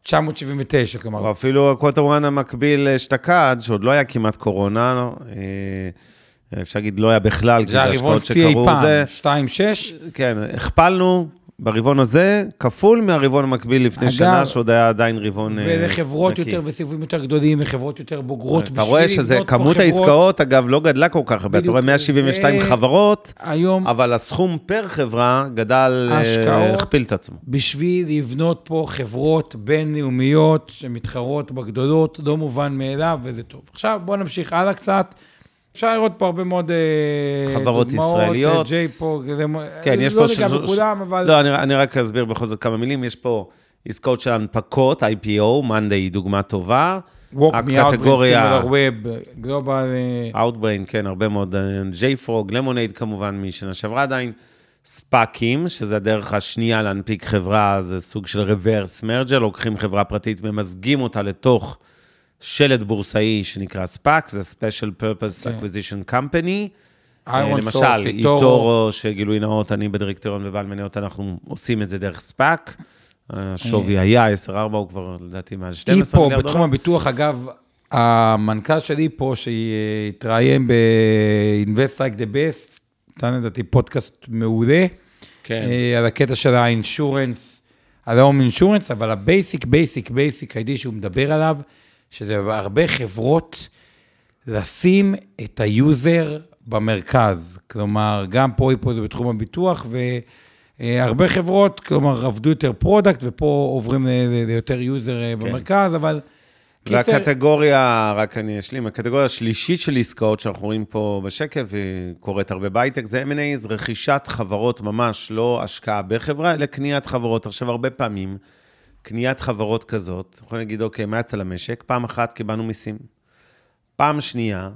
979, או כלומר, אפילו הקווטר וואן המקביל אשתקד, שעוד לא היה כמעט קורונה, אה, אפשר להגיד לא היה בכלל, כי זה זה הרבעון השקעות שיא אי שקרו, פעם, זה, 2.6. כן, הכפלנו ברבעון הזה, כפול מהרבעון המקביל לפני אגב, שנה, שעוד היה עדיין רבעון אה, ואלה חברות נקי. יותר וסיבובים יותר גדולים, וחברות יותר בוגרות. אתה רואה בשביל שזה, לבנות פה כמות חברות. העסקאות, אגב, לא גדלה כל כך הרבה. אתה רואה 172 זה- חברות, היום, אבל הסכום פר חברה גדל, אה, הכפיל את עצמו. בשביל לבנות פה חברות בינלאומיות שמתחרות בגדולות, לא מובן מאליו, וזה טוב. עכשיו, בואו נמשיך הלאה קצת. אפשר לראות פה הרבה מאוד אה, חברות דוגמאות, ישראליות. ג'יי פוק, זה, כן, יש לא פה... ניגע ש- בכולם, אבל... לא, אני, אני רק אסביר בכל זאת כמה מילים. יש פה עסקאות של הנפקות, IPO, מאנדיי היא דוגמה טובה. WalkMe הקטגוריה- out, Web, Global... אה, Outbrain, כן, הרבה מאוד, JFrog, למונייד כמובן, משנה שעברה עדיין. ספאקים, שזה הדרך השנייה להנפיק חברה, זה סוג של reverse merger, לוקחים חברה פרטית, ממזגים אותה לתוך שלד בורסאי שנקרא ספאק, זה Special Purpose כן. Acquisition Company. איירון למשל, איטורו, שגילוי נאות, אני בדירקטוריון ובעל מניות, אנחנו עושים את זה דרך ספאק. השווי היה 10-4, הוא כבר לדעתי מעל 12 היפו, מיליארד בתחום דולר. הביטוח, אגב, המנכ"ל של היפו, שהתראיין ב-Invest Like the Best, נתן לדעתי פודקאסט מעולה, כן. אה, על הקטע של ה insurance, על ה home insurance, אבל ה basic, basic, basic idea שהוא מדבר עליו, שזה בהרבה חברות, לשים את ה user במרכז. כלומר, גם פה היפו זה בתחום הביטוח, והרבה חברות, כלומר, עבדו יותר product, ופה עוברים ליותר user אה, במרכז, אבל... קיצר, והקטגוריה, רק אני אשלים, הקטגוריה השלישית של עסקאות שאנחנו רואים פה בשקף, והיא קורית הרבה בהייטק, זה M&A, זה רכישת חברות ממש, לא השקעה בחברה, אלא קניית חברות. עכשיו, הרבה פעמים, קניית חברות כזאת, יכולים להגיד, אוקיי, מה יצא למשק? פעם אחת קיבלנו מיסים. פעם שנייה,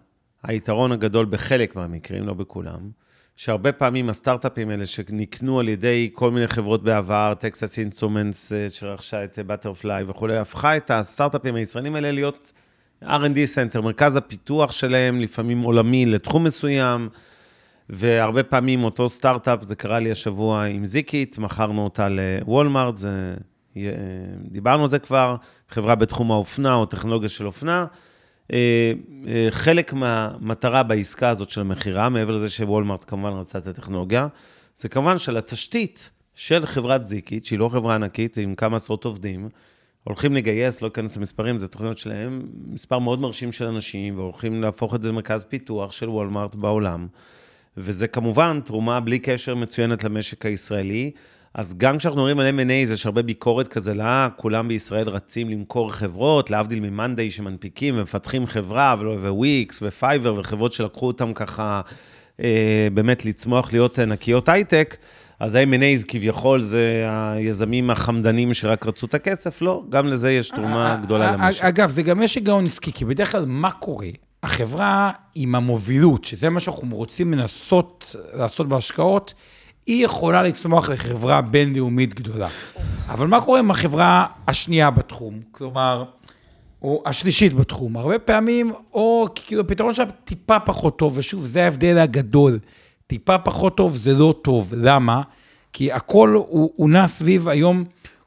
היתרון הגדול בחלק מהמקרים, לא בכולם, שהרבה פעמים הסטארט-אפים האלה שנקנו על ידי כל מיני חברות בעבר, טקסס אינסטרומנטס שרכשה את באטרפליי וכולי, הפכה את הסטארט-אפים הישראלים האלה להיות R&D center, מרכז הפיתוח שלהם, לפעמים עולמי לתחום מסוים, והרבה פעמים אותו סטארט-אפ, זה קרה לי השבוע עם זיקית, מכרנו אותה לוולמארט, זה, דיברנו על זה כבר, חברה בתחום האופנה או טכנולוגיה של אופנה. אה, אה, חלק מהמטרה בעסקה הזאת של המכירה, מעבר לזה שוולמארט כמובן רצה את הטכנולוגיה, זה כמובן של התשתית של חברת זיקית, שהיא לא חברה ענקית, עם כמה עשרות עובדים, הולכים לגייס, לא אכנס למספרים, זה תוכניות שלהם, מספר מאוד מרשים של אנשים, והולכים להפוך את זה למרכז פיתוח של וולמארט בעולם. וזה כמובן תרומה בלי קשר מצוינת למשק הישראלי. אז גם כשאנחנו מדברים על M&A, יש הרבה ביקורת כזה, לא, כולם בישראל רצים למכור חברות, להבדיל ממאנדיי שמנפיקים ומפתחים חברה, וויקס ופייבר וחברות שלקחו אותם ככה, אה, באמת לצמוח, להיות ענקיות הייטק. אז ה-M&A כביכול זה היזמים החמדנים שרק רצו את הכסף, לא, גם לזה יש תרומה גדולה למשק. אגב, זה גם יש היגיון עסקי, כי בדרך כלל מה קורה? החברה עם המובילות, שזה מה שאנחנו רוצים לנסות לעשות בהשקעות, היא יכולה לצמוח לחברה בינלאומית גדולה. אבל מה קורה עם החברה השנייה בתחום? כלומר, או השלישית בתחום. הרבה פעמים, או כאילו הפתרון שלה טיפה פחות טוב, ושוב, זה ההבדל הגדול. טיפה פחות טוב זה לא טוב. למה? כי הכל הוא, הוא נע סביב היום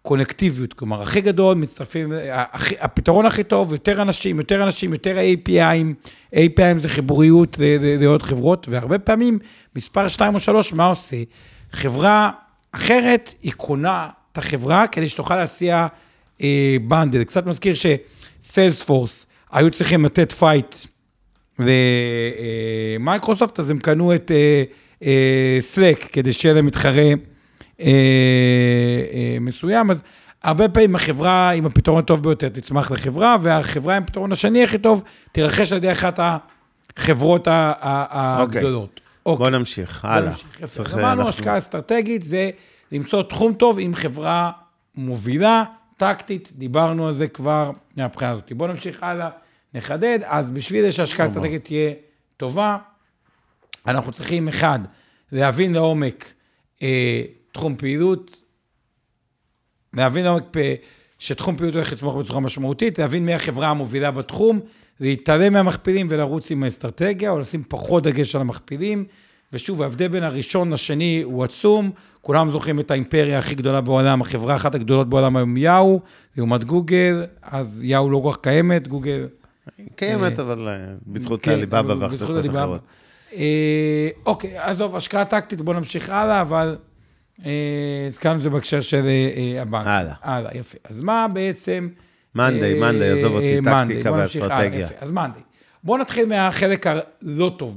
קונקטיביות. כלומר, הכי גדול מצטרפים, הכי, הפתרון הכי טוב, יותר אנשים, יותר אנשים, יותר API'ים. API'ים זה חיבוריות לעוד חברות, והרבה פעמים, מספר 2 או 3, מה עושה? חברה אחרת, היא קונה את החברה כדי שתוכל להציע אה, bundle. קצת מזכיר שסיילספורס היו צריכים לתת fight למייקרוסופט, אז הם קנו את סלק כדי שיהיה להם מתחרה אה, אה, מסוים. אז הרבה פעמים החברה עם הפתרון הטוב ביותר תצמח לחברה, והחברה עם הפתרון השני הכי טוב תירכש על ידי אחת החברות הגדולות. אוקיי. בוא נמשיך, הלאה. אמרנו. השקעה אסטרטגית זה למצוא תחום טוב עם חברה מובילה, טקטית, דיברנו על זה כבר מהבחינה הזאת. בואו נמשיך הלאה, נחדד. אז בשביל זה שהשקעה אסטרטגית תהיה טובה, אנחנו צריכים, אחד, להבין לעומק אה, תחום פעילות, להבין לעומק אה, שתחום פעילות הולך לתמוך בצורה משמעותית, להבין מי החברה המובילה בתחום, להתעלם מהמכפילים ולרוץ עם האסטרטגיה, או לשים פחות דגש על המכפילים. ושוב, ההבדל בין הראשון לשני הוא עצום. כולם זוכרים את האימפריה הכי גדולה בעולם, החברה אחת הגדולות בעולם היום יאו, לעומת גוגל, אז יאו לא כל כך קיימת, גוגל... קיימת, אבל בזכות הליבאבא והחזקות אחרות. אוקיי, עזוב, השקעה טקטית, בואו נמשיך הלאה, אבל הזכרנו את זה בהקשר של הבנק. הלאה. הלאה, יפה. אז מה בעצם... מאנדיי, מאנדיי, עזוב אותי, טקטיקה ואסטרטגיה. אז מאנדיי. בואו נתחיל מהחלק הלא טוב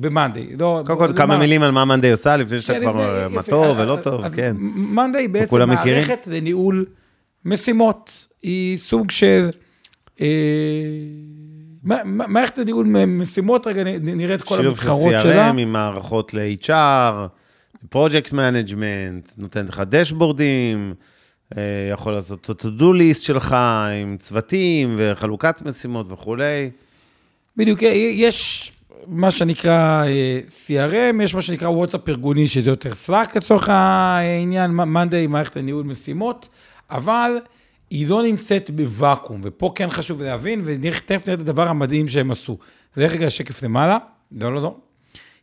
במאנדיי. קודם כל, כמה מילים על מה מאנדיי עושה, לפני שאתה כבר מה טוב ולא טוב, כן. מאנדיי בעצם מערכת לניהול משימות. היא סוג של מערכת הניהול משימות, רגע נראה את כל שילוב של המתחרות שלה. CRM עם מערכות ל-HR, project management, נותן לך דשבורדים, אה, יכול לעשות את ה-to-do list שלך עם צוותים וחלוקת משימות וכולי. בדיוק, יש מה שנקרא אה, CRM, יש מה שנקרא וואטסאפ ארגוני, שזה יותר Slack לצורך העניין, מאנדיי, מערכת הניהול משימות, אבל היא לא נמצאת בוואקום, ופה כן חשוב להבין, ותכף נראה את הדבר המדהים שהם עשו. דרך אגב, שקף למעלה, לא, לא, לא.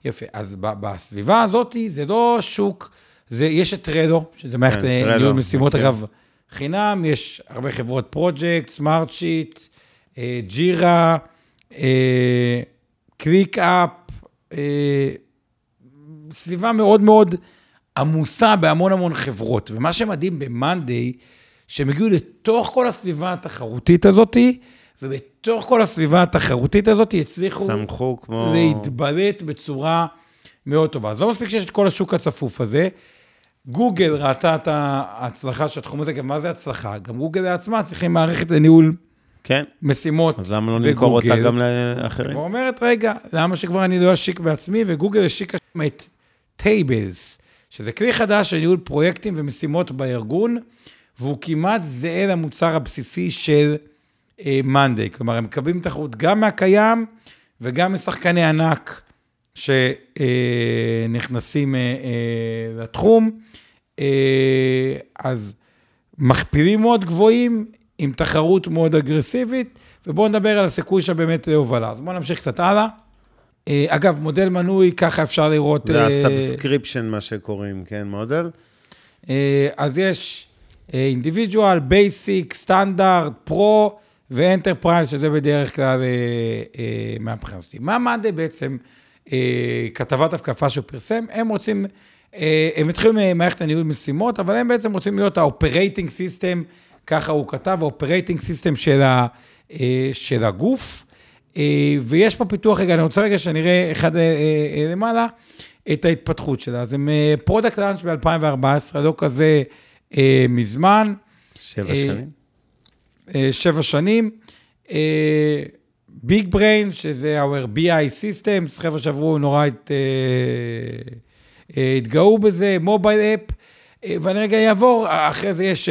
יפה, אז בסביבה הזאת זה לא שוק, זה, יש את טרדו, שזה מערכת כן, אה, ניהול משימות, מכיר. אגב, חינם, יש הרבה חברות פרויקט, סמארט שיט, ג'ירה, קוויק אפ, אה, סביבה מאוד מאוד עמוסה בהמון המון חברות. ומה שמדהים ב-Monday, שהם הגיעו לתוך כל הסביבה התחרותית הזאתי, ובתוך כל הסביבה התחרותית הזאת הצליחו לצמוח כמו... להתבלט בצורה מאוד טובה. אז לא מספיק שיש את כל השוק הצפוף הזה. גוגל ראתה את ההצלחה של התחום הזה, גם מה זה הצלחה? גם גוגל לעצמה צריכים מערכת לניהול כן, משימות אז למה לא נמכור אותה בגוגל. גם לאחרים? כבר אומרת, רגע, למה שכבר אני לא אשיק בעצמי? וגוגל השיקה את טייבלס, שזה כלי חדש של ניהול פרויקטים ומשימות בארגון, והוא כמעט זהה למוצר הבסיסי של מאנדיי. כלומר, הם מקבלים תחרות גם מהקיים וגם משחקני ענק שנכנסים אה, אה, לתחום. אה, אז מכפילים מאוד גבוהים, עם תחרות מאוד אגרסיבית, ובואו נדבר על הסיכוי שבאמת להובלה. אז בואו נמשיך קצת הלאה. אה, אגב, מודל מנוי, ככה אפשר לראות... זה אה, ה subscription, מה שקוראים, כן, מודל? אה, אז יש individual, basic, standard, pro ו enterprise, שזה בדרך כלל אה, אה, מהבחינה הזאת. מה מאנדיי בעצם, אה, כתבת התקפה שהוא פרסם, הם רוצים, הם התחילו ממערכת הניהול משימות, אבל הם בעצם רוצים להיות ה operating system, ככה הוא כתב, ה operating system של, ה, של הגוף. ויש פה פיתוח, רגע, אני רוצה רגע שנראה אחד למעלה, את ההתפתחות שלה. אז הם פרודקט לאנץ' ב-2014, לא כזה מזמן, שבע שנים? אה, שבע שנים. ביג בריין, שזה our BI Systems, חבר'ה שעברו נורא את, אה, אה, התגאו בזה, מובייל אפ, אה, ואני רגע אעבור, אחרי זה יש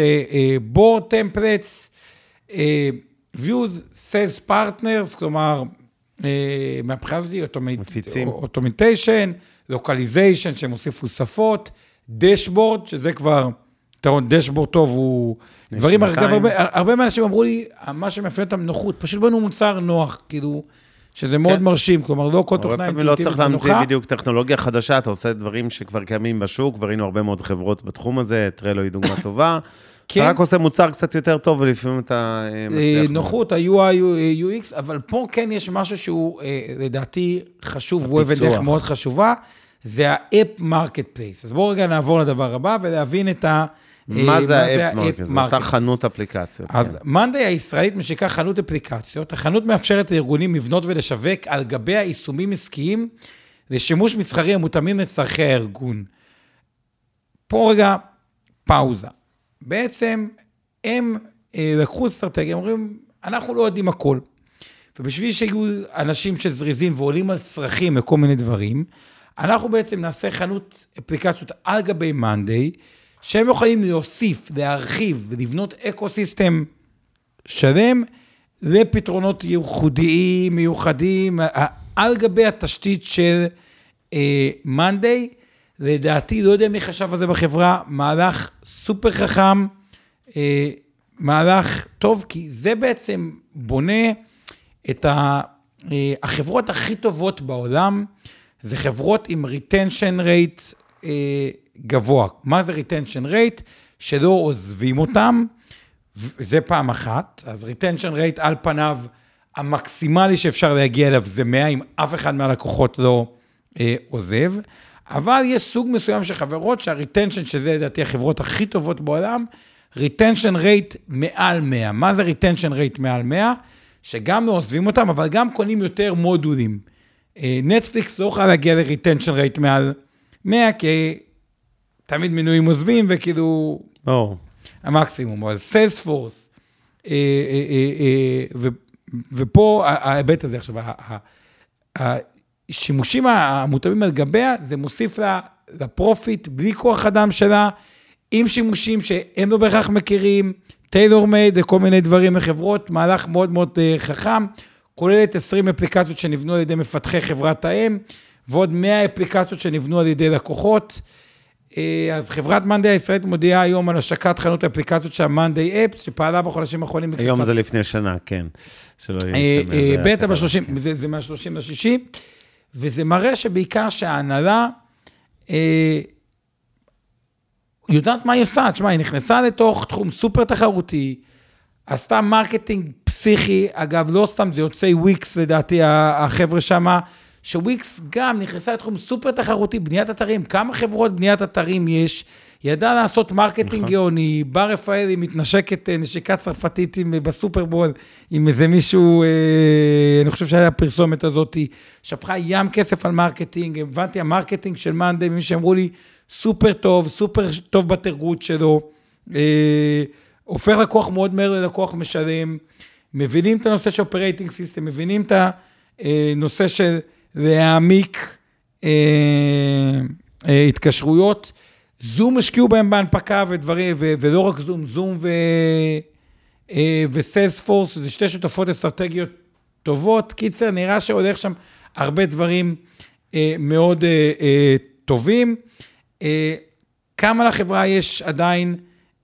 בורד טמפלטס, views, sales partners, כלומר, אה, מהבחינה הזאת. automation, localization, שהם הוסיפו שפות, dashboard, שזה כבר, יתרון dashboard טוב הוא... דברים, אגב. הרבה, הרבה מהאנשים אמרו לי, מה שמאפיין אותם נוחות, פשוט בנו מוצר נוח, כאילו, שזה מאוד כן. מרשים, כלומר, לא כל הרבה תוכנה פעמים לא צריך אינטואיטיבית להמציא. בדיוק טכנולוגיה חדשה, אתה עושה דברים שכבר קיימים בשוק, וראינו הרבה מאוד חברות בתחום הזה, טרלו היא דוגמה טובה. כן. אתה רק עושה מוצר קצת יותר טוב, ולפעמים אתה אה, אה, מצליח. נוחות, ה-UI, UX, אבל פה כן יש משהו שהוא אה, לדעתי חשוב, הוא אבן. דרך מאוד חשובה, זה ה-App Marketplace. אז בואו רגע נעבור לדבר הבא ולהבין את ה... אה, מה זה ה app market? אותה. חנות אפליקציות. אז כן. מאנדיי הישראלית משיקה חנות אפליקציות. החנות מאפשרת לארגונים לבנות ולשווק על גביה יישומים עסקיים לשימוש מסחרי המותאמים לצורכי הארגון. פה רגע פאוזה. בעצם הם אה, לקחו אסטרטגיה, הם אומרים, אנחנו לא יודעים הכל. ובשביל שיהיו אנשים שזריזים ועולים על צרכים לכל מיני דברים, אנחנו בעצם נעשה חנות אפליקציות על גבי מאנדיי, שהם יכולים להוסיף, להרחיב ולבנות אקו-סיסטם שלם לפתרונות ייחודיים, מיוחדים, על גבי התשתית של מאנדיי. לדעתי, לא יודע מי חשב על זה בחברה, מהלך סופר חכם, אה, מהלך טוב, כי זה בעצם בונה את ה, אה, החברות הכי טובות בעולם, זה חברות עם retention rate אה, גבוה. מה זה retention rate? שלא עוזבים אותם, זה פעם אחת. אז retention rate על פניו, המקסימלי שאפשר להגיע אליו זה 100, אם אף אחד מהלקוחות לא אה, עוזב. אבל יש סוג מסוים של חברות שה-retention, שזה לדעתי החברות הכי טובות בעולם, retention rate מעל 100. מה זה retention rate מעל 100? שגם לא עוזבים אותם, אבל גם קונים יותר מודולים. נטפליקס לא יכולה להגיע ל-retention rate מעל 100, כי תמיד מנויים עוזבים, וכאילו, ברור. המקסימום, אבל סיילספורס, ופה ההיבט הזה עכשיו, השימושים המותאמים על גביה, זה מוסיף לה, לפרופיט, בלי כוח אדם שלה, עם שימושים שהם לא בהכרח מכירים, טיילור מייד וכל מיני דברים לחברות, מהלך מאוד מאוד אה, חכם, כוללת 20 אפליקציות שנבנו על ידי מפתחי חברת האם, ועוד 100 אפליקציות שנבנו על ידי לקוחות. אה, אז חברת מאנדיי הישראלית מודיעה היום על השקת חנות האפליקציות של המאנדיי אפס, שפעלה בחודשים האחרונים. היום זה לפני שנה, כן. שלא יהיה משתמע. בטא ב-30, זה מה-30 לשישי, וזה מראה שבעיקר שההנהלה אה, יודעת מה היא עושה. תשמע, היא נכנסה לתוך תחום סופר תחרותי, עשתה marketing פסיכי, אגב, לא סתם, זה יוצאי וויקס, לדעתי, החבר'ה שמה. שוויקס גם נכנסה לתחום סופר תחרותי, בניית אתרים, כמה חברות בניית אתרים יש, ידעה לעשות marketing נכון. גאוני, בר רפאלי מתנשקת אה, נשיקה צרפתית עם, אה, בסופרבול עם איזה מישהו, אה, אני חושב שהיה הפרסומת הזאת, שפכה ים כסף על marketing, הבנתי, ה marketing של מאנדיי, מי שאמרו לי, סופר טוב, סופר טוב בתרגות שלו, אה, הופך לקוח מאוד מהר ללקוח משלם, מבינים את הנושא של operating system, מבינים את הנושא אה, של... להעמיק אה, אה, התקשרויות. זום השקיעו בהם בהנפקה ודברים, ו, ולא רק זום, זום ו, אה, וסיילספורס, זה שתי שותפות אסטרטגיות טובות. קיצר, נראה שהולך שם הרבה דברים אה, מאוד אה, אה, טובים. אה, כמה לחברה יש עדיין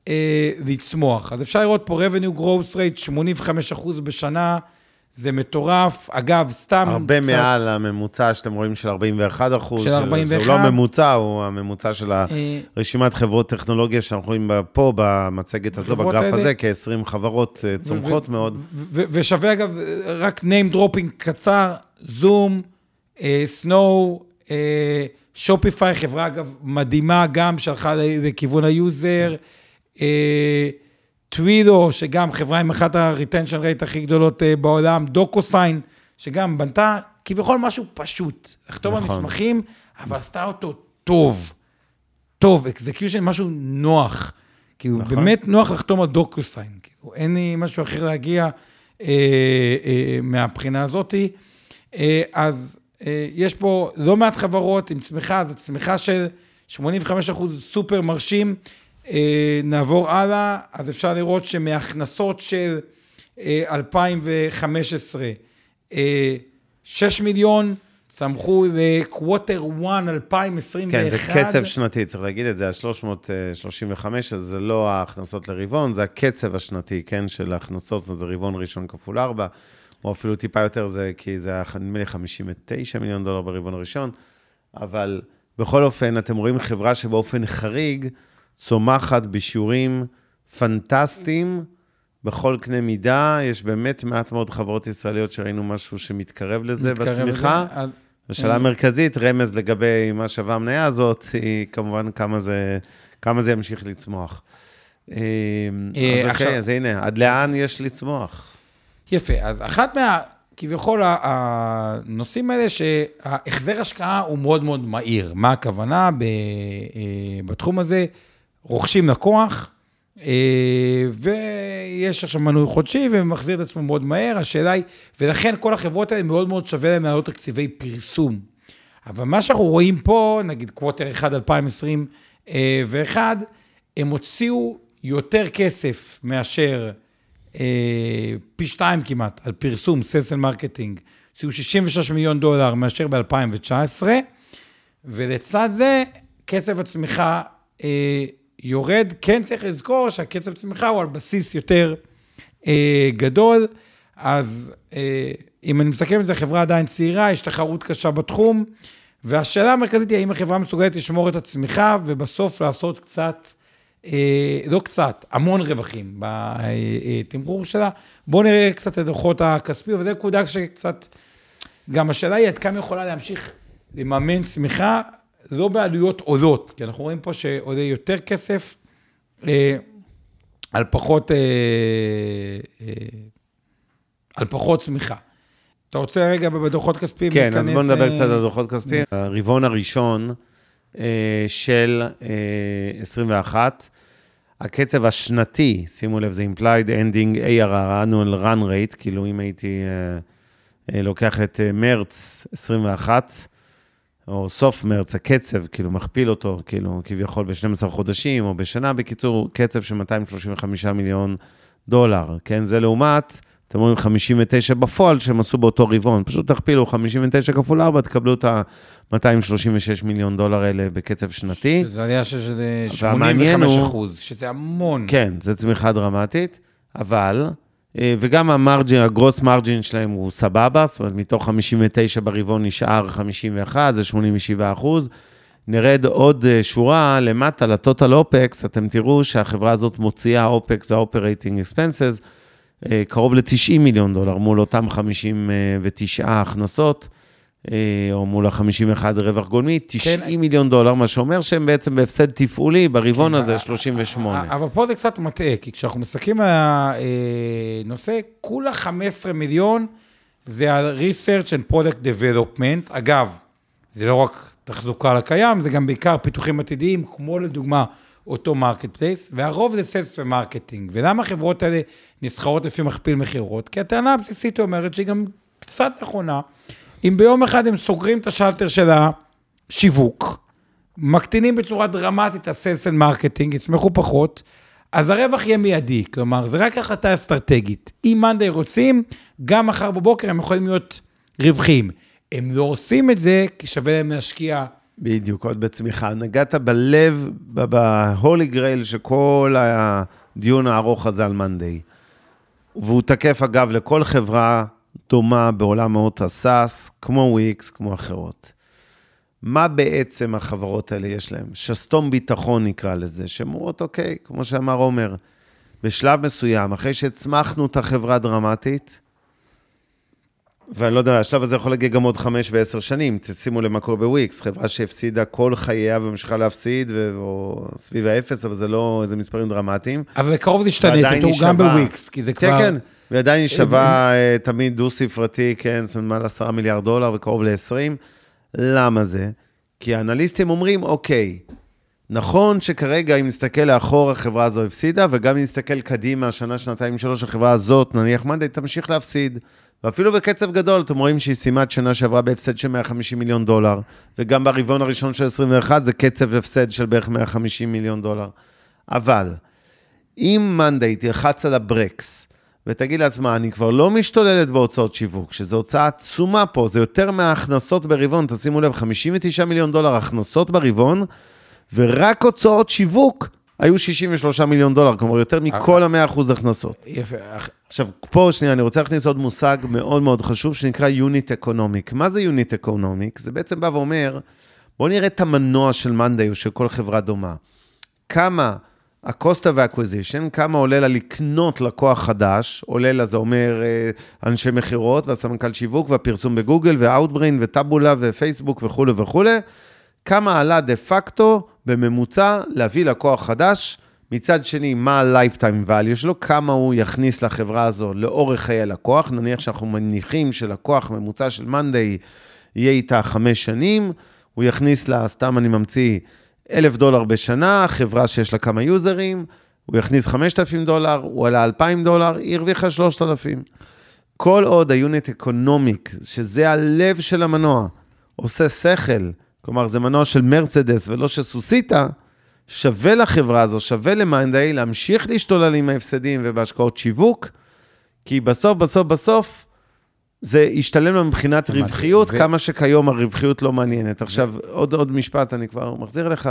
אה, לצמוח? אז אפשר לראות פה revenue growth rate 85% בשנה. זה מטורף. אגב, סתם... הרבה קצת... מעל הממוצע שאתם רואים של 41 אחוז. של 41. זה לא הממוצע, הוא הממוצע של אה, רשימת חברות טכנולוגיה שאנחנו רואים פה, במצגת הזו, בגרף האלה... הזה, כ-20 חברות אה, צומחות מאוד. ושווה, אגב, רק name dropping קצר, זום, סנואו, שופיפיי, חברה, אגב, מדהימה גם, שהלכה לכיוון ה user. טווילו, שגם חברה עם אחת ה-retention rate הכי גדולות אה, בעולם, דוקוסיין, שגם בנתה כביכול משהו פשוט, לחתום נכון. על מסמכים, אבל עשתה אותו טוב. טוב, execution, משהו נוח. כאילו, נכון. באמת נוח לחתום על דוקוסיין. כאילו, אין לי משהו אחר להגיע אה, אה, מהבחינה הזאתי. אה, אז אה, יש פה לא מעט חברות עם צמיחה, זו צמיחה של 85 אחוז סופר מרשים. אה, נעבור הלאה, אז אפשר לראות שמהכנסות של 2015, אה, 6 אה, מיליון, צמחו לקווטר 1 2021. כן, זה קצב שנתי, צריך להגיד את זה, ה-335, אז זה לא ההכנסות לרבעון, זה הקצב השנתי, כן, של ההכנסות, זה רבעון ראשון כפול 4, או אפילו טיפה יותר, זה כי זה היה נדמה לי 59 מיליון דולר ברבעון הראשון, אבל בכל אופן, אתם רואים חברה שבאופן חריג, צומחת בשיעורים פנטסטיים בכל קנה מידה. יש באמת מעט מאוד חברות ישראליות שראינו משהו שמתקרב לזה מתקרב בצמיחה. לזה, אז... השאלה המרכזית, רמז לגבי מה שווה המניה הזאת, היא כמובן כמה זה, כמה זה ימשיך לצמוח. אה, אז אוקיי, אז הנה, עד לאן יש לצמוח? יפה, אז אחת מה... כביכול הנושאים האלה שההחזר השקעה הוא מאוד מאוד מהיר. מה הכוונה אה, בתחום הזה? רוכשים לקוח, אה, ויש עכשיו מנוי חודשי ומחזיר את עצמו מאוד מהר, השאלה היא, ולכן כל החברות האלה מאוד מאוד שווה להן להעלות תקציבי פרסום. אבל מה שאנחנו רואים פה, נגיד קווטר 1 2021, הם הוציאו יותר כסף מאשר אה, פי שתיים כמעט על פרסום, sales marketing, הוציאו 66 מיליון דולר מאשר ב-2019, ולצד זה, קצב הצמיחה אה, יורד, כן צריך לזכור שהקצב צמיחה הוא על בסיס יותר אה, גדול, אז אה, אם אני מסכם את זה, חברה עדיין צעירה, יש תחרות קשה בתחום, והשאלה המרכזית היא האם החברה מסוגלת לשמור את הצמיחה, ובסוף לעשות קצת, אה, לא קצת, המון רווחים בתמחור שלה. בואו נראה קצת את הדוחות הכספי, וזו נקודה שקצת, גם השאלה היא עד כמה יכולה להמשיך לממן צמיחה. לא בעלויות עולות, כי אנחנו רואים פה שעולה יותר כסף אה, על פחות, אה, אה, על פחות צמיחה. אתה רוצה רגע בדוחות כספיים כן, אז בואו נדבר אה, קצת על דוחות כספיים. הרבעון הראשון אה, של אה, 21, הקצב השנתי, שימו לב, זה implied ending ARR, annual run rate, כאילו אם הייתי אה, אה, לוקח את אה, מרץ 21, או סוף מרץ, הקצב, כאילו מכפיל אותו, כאילו כביכול ב-12 חודשים, או בשנה, בקיצור, קצב של 235 מיליון דולר, כן? זה לעומת, אתם אומרים 59 בפועל שהם עשו באותו רבעון, פשוט תכפילו 59 כפול 4, תקבלו את ה-236 מיליון דולר האלה בקצב שנתי. שזה עלייה של של והמעניין 85 הוא- אחוז, שזה המון. כן, זו צמיחה דרמטית, אבל, וגם המרג'ין, הגרוס מרג'ין שלהם הוא סבבה, זאת אומרת, מתוך 59 ברבעון נשאר 51, זה 87 אחוז. נרד עוד אה, שורה למטה, לטוטל אופקס, אתם תראו שהחברה הזאת מוציאה אופקס, ה-Operating Expenses, אה, קרוב ל-90 מיליון דולר מול אותם 59 הכנסות, אה, או מול ה-51 רווח גולמי, 90 כן. מיליון דולר, מה שאומר שהם בעצם בהפסד תפעולי ברבעון כן, הזה, ה- 38. אבל פה זה קצת מטעה, כי כשאנחנו מסתכלים על הנושא, כולה 15 מיליון זה על research and product development. אגב, זה לא רק תחזוקה לקיים, זה גם בעיקר פיתוחים עתידיים, כמו לדוגמה אותו marketplace, והרוב זה sales ו marketing. ולמה החברות האלה נסחרות לפי מכפיל מכירות? כי הטענה הבסיסית אומרת שהיא גם קצת נכונה. אם ביום אחד הם סוגרים את השלטר של השיווק, מקטינים בצורה דרמטית ה sales and marketing, יצמחו פחות, אז הרווח יהיה מיידי. כלומר, זה רק החלטה אסטרטגית. אם מאנדיי רוצים, גם מחר בבוקר הם יכולים להיות רווחיים. הם לא עושים את זה, כי שווה להם להשקיע. בדיוק, עוד בצמיחה. נגעת בלב, ב holy grail של כל הדיון הארוך הזה על מאנדיי. והוא תקף, אגב, לכל חברה דומה בעולם מעולמות ה SaaS, כמו וויקס, כמו אחרות. מה בעצם החברות האלה יש להן? שסתום ביטחון נקרא לזה, שהן אומרות, אוקיי, כמו שאמר עומר, בשלב מסוים, אחרי שהצמחנו את החברה דרמטית, ואני לא יודע, השלב הזה יכול להגיע גם עוד חמש ועשר שנים. תשימו לב מה קורה בוויקס, חברה שהפסידה כל חייה וממשיכה להפסיד, ו- או סביב האפס, אבל זה לא איזה מספרים דרמטיים. אבל בקרוב זה ישתנה, תראו גם. בוויקס, כי זה כן, כבר... כן, ועדיין היא שווה אה, תמיד דו-ספרתי, כן, זאת אומרת, מעל עשרה מיליארד דולר וקרוב ל-20. למה זה? כי האנליסטים אומרים, אוקיי, נכון שכרגע, אם נסתכל לאחור, החברה הזו הפסידה, וגם אם נסתכל קדימה, שנה, שנתיים, שלוש, החברה הזאת, נניח מאנדיי, תמשיך להפסיד. ואפילו בקצב גדול, אתם רואים שהיא סיימה את שנה שעברה בהפסד של 150 מיליון דולר, וגם ברבעון הראשון של 21 זה קצב הפסד של בערך 150 מיליון דולר. אבל, אם מאנדיי תלחץ על הברקס, ותגיד לעצמה, אני כבר לא משתוללת בהוצאות שיווק, שזו הוצאה עצומה פה, זה יותר מההכנסות ברבעון, תשימו לב, 59 מיליון דולר הכנסות ברבעון, ורק הוצאות שיווק היו 63 מיליון דולר, כלומר יותר מכל ה-100% הכנסות. יפה. עכשיו, פה שנייה, אני רוצה להכניס עוד מושג מאוד מאוד חשוב, שנקרא Unit Economic. מה זה Unit Economic? זה בעצם בא ואומר, בואו נראה את המנוע של מאנדיי או של כל חברה דומה. כמה ה-cost of acquisition, כמה עולה לה לקנות לקוח חדש, עולה לה, זה אומר אה, אנשי מכירות והסמנכ"ל שיווק והפרסום בגוגל ואוטבריין וטאבולה ופייסבוק וכולי וכולי, כמה עלה דה פקטו בממוצע להביא לקוח חדש, מצד שני, מה ה-lifetime value שלו, כמה הוא יכניס לחברה הזו לאורך חיי לקוח, נניח שאנחנו מניחים שלקוח ממוצע של מאנדיי יהיה איתה חמש שנים, הוא יכניס לה, סתם אני ממציא, אלף דולר בשנה, חברה שיש לה כמה user־ים, הוא יכניס 5,000 דולר, הוא עלה 2,000 דולר, היא הרוויחה 3,000. כל עוד ה unit economic, שזה הלב של המנוע, עושה שכל, כלומר זה מנוע של מרצדס ולא של סוסיתא, שווה לחברה הזו, שווה למאנדיי להמשיך להשתולל עם ההפסדים ובהשקעות שיווק, כי בסוף, בסוף, בסוף, זה ישתלם לו מבחינת. רווחיות, ו- כמה שכיום הרווחיות לא מעניינת. עכשיו, עוד, עוד משפט, אני כבר מחזיר לך.